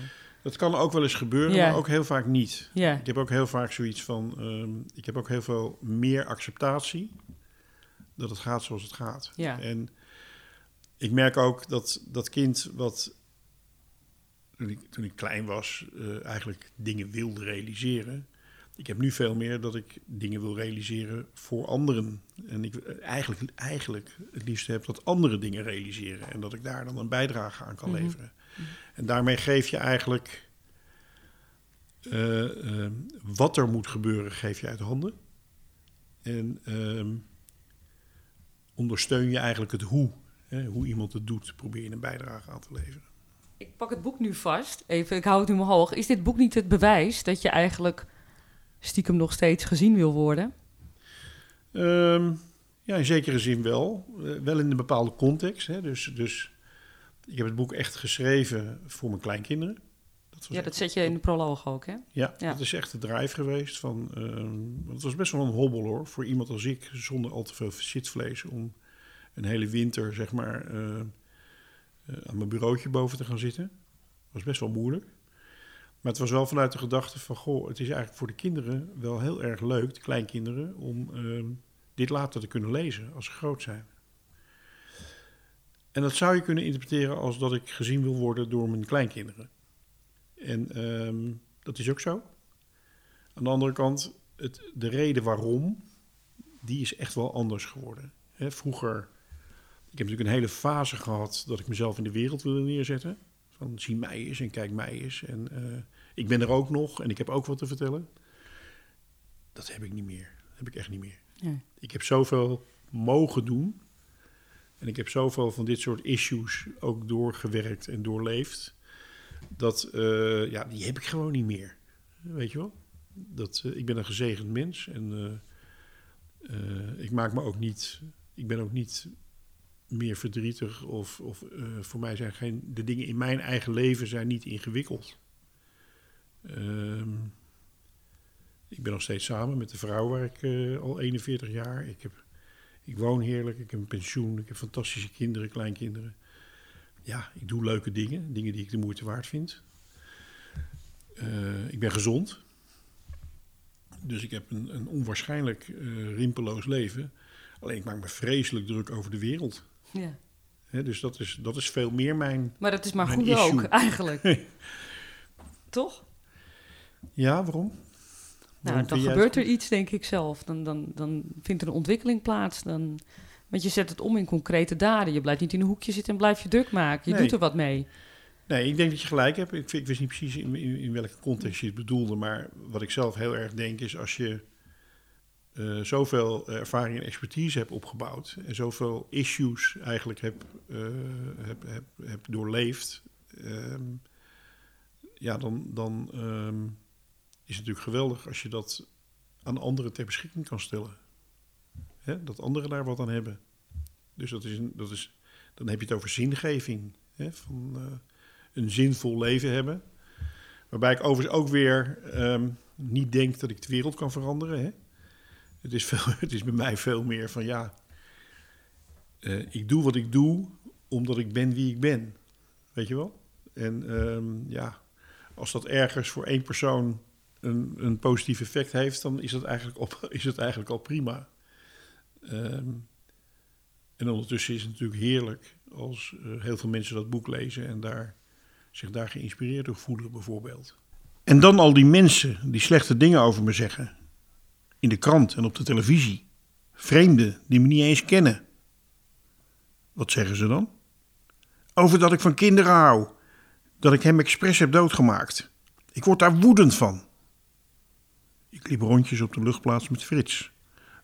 Dat kan ook wel eens gebeuren, maar ook heel vaak niet. Ik heb ook heel vaak zoiets van, ehm, ik heb ook heel veel meer acceptatie dat het gaat zoals het gaat. ja. En ik merk ook dat dat kind wat toen ik, toen ik klein was, eh, eigenlijk dingen wilde realiseren. Ik heb nu veel meer dat ik dingen wil realiseren voor anderen. En ik eh, eigenlijk, eigenlijk het liefst heb dat andere dingen realiseren. En dat ik daar dan een bijdrage aan kan Mhm. leveren. En daarmee geef je eigenlijk eh, wat er moet gebeuren, geef je uit handen. En ehm, ondersteun je eigenlijk het hoe. Hè, hoe iemand het doet, probeer je een bijdrage aan te leveren. Ik pak het boek nu vast. Even, ik hou het nu omhoog. Is dit boek niet het bewijs dat je eigenlijk stiekem nog steeds gezien wil worden? Ehm, ja, in zekere zin wel. Eh, wel in een bepaalde context. Hè. Dus, dus ik heb het boek echt geschreven voor mijn kleinkinderen. Dat Ja, echt- dat zet je in de proloog ook, hè? Ja, Ja. dat is echt de drive geweest. Van, want het was best wel een hobbel hoor, voor iemand als ik, zonder al te veel zitvlees, om een hele winter zeg maar eh, eh, aan mijn bureautje boven te gaan zitten. Dat was best wel moeilijk. Maar het was wel vanuit de gedachte van, goh, het is eigenlijk voor de kinderen wel heel erg leuk, de kleinkinderen, om ehm, dit later te kunnen lezen als ze groot zijn. En dat zou je kunnen interpreteren als dat ik gezien wil worden door mijn kleinkinderen. En ehm, dat is ook zo. Aan de andere kant, het, de reden waarom, die is echt wel anders geworden. Hè, vroeger, ik heb natuurlijk een hele fase gehad dat ik mezelf in de wereld wilde neerzetten. Van zie mij eens en kijk mij eens. En eh, ik ben er ook nog en ik heb ook wat te vertellen. Dat heb ik niet meer. Dat heb ik echt niet meer. Ja. Ik heb zoveel mogen doen. En ik heb zoveel van dit soort issues ook doorgewerkt en doorleefd. Dat, eh, ja, die heb ik gewoon niet meer. Weet je wel? Dat, eh, ik ben een gezegend mens. En eh, ik maak me ook niet... Ik ben ook niet meer verdrietig. Of, of voor mij zijn geen... De dingen in mijn eigen leven zijn niet ingewikkeld. Ehm, ik ben nog steeds samen met de vrouw waar ik al 41 jaar... Ik, heb, ik woon heerlijk, ik heb een pensioen, ik heb fantastische kinderen, kleinkinderen. Ja, ik doe leuke dingen, dingen die ik de moeite waard vind. Eh, ik ben gezond. Dus ik heb een, een onwaarschijnlijk eh, rimpeloos leven. Alleen ik maak me vreselijk druk over de wereld. ja. Hè, dus dat is, dat is veel meer mijn... Maar dat is maar goed issue. ook, eigenlijk. Toch? Ja, waarom? Nou, Waarom dan gebeurt er iets, denk ik zelf. Dan, dan, dan vindt er een ontwikkeling plaats. Dan, want je zet het om in concrete daden. Je blijft niet in een hoekje zitten en blijf je druk maken. Je Nee. doet er wat mee. Nee, ik denk dat je gelijk hebt. Ik, ik wist niet precies in, in, in welke context je het bedoelde. Maar wat ik zelf heel erg denk is als je eh, zoveel ervaring en expertise hebt opgebouwd. En zoveel issues eigenlijk hebt eh, heb, heb, heb doorleefd. ehm, ja, dan, dan ehm, is het natuurlijk geweldig als je dat aan anderen ter beschikking kan stellen. Hè? Dat anderen daar wat aan hebben. Dus dat is dat is, dan heb je het over zingeving. Hè, van eh, een zinvol leven hebben. Waarbij ik overigens ook weer ehm, niet denk dat ik de wereld kan veranderen. Hè. Het, is veel, het is bij mij veel meer van ja, eh, ik doe wat ik doe omdat ik ben wie ik ben. Weet je wel? En ehm, ja, als dat ergens voor één persoon een, een positief effect heeft, dan is dat eigenlijk, op, is het eigenlijk al prima. Ehm, en ondertussen is het natuurlijk heerlijk als uh, heel veel mensen dat boek lezen en daar, zich daar geïnspireerd door voelen, bijvoorbeeld. En dan al die mensen die slechte dingen over me zeggen. In de krant en op de televisie. Vreemden die me niet eens kennen. Wat zeggen ze dan? Over dat ik van kinderen hou. Dat ik hem expres heb doodgemaakt. Ik word daar woedend van. Ik liep rondjes op de luchtplaats met Frits.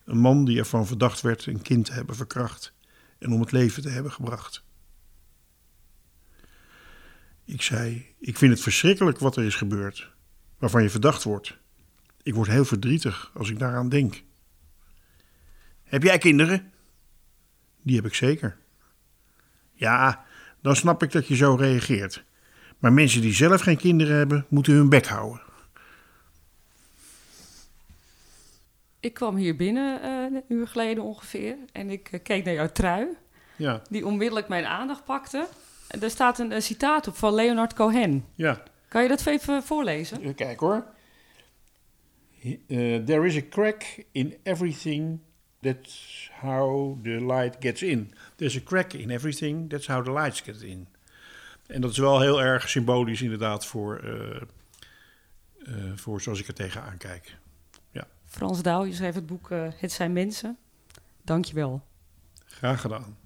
Een man die ervan verdacht werd een kind te hebben verkracht en om het leven te hebben gebracht. Ik zei: Ik vind het verschrikkelijk wat er is gebeurd, waarvan je verdacht wordt. Ik word heel verdrietig als ik daaraan denk. Heb jij kinderen? Die heb ik zeker. Ja, dan snap ik dat je zo reageert. Maar mensen die zelf geen kinderen hebben, moeten hun bek houden. Ik kwam hier binnen uh, een uur geleden ongeveer en ik uh, keek naar jouw trui, Ja, die onmiddellijk mijn aandacht pakte. En er staat een, een citaat op van Leonard Cohen. ja. Kan je dat even voorlezen? Even kijken hoor. Uh, there is a crack in everything. That's how the light gets in. There's a crack in everything. That's how the lights get in. En dat is wel heel erg symbolisch inderdaad voor, eh, eh, voor zoals ik er tegenaan kijk. Frans Douw, je schreef het boek eh, Het zijn mensen. Dank je wel. Graag gedaan.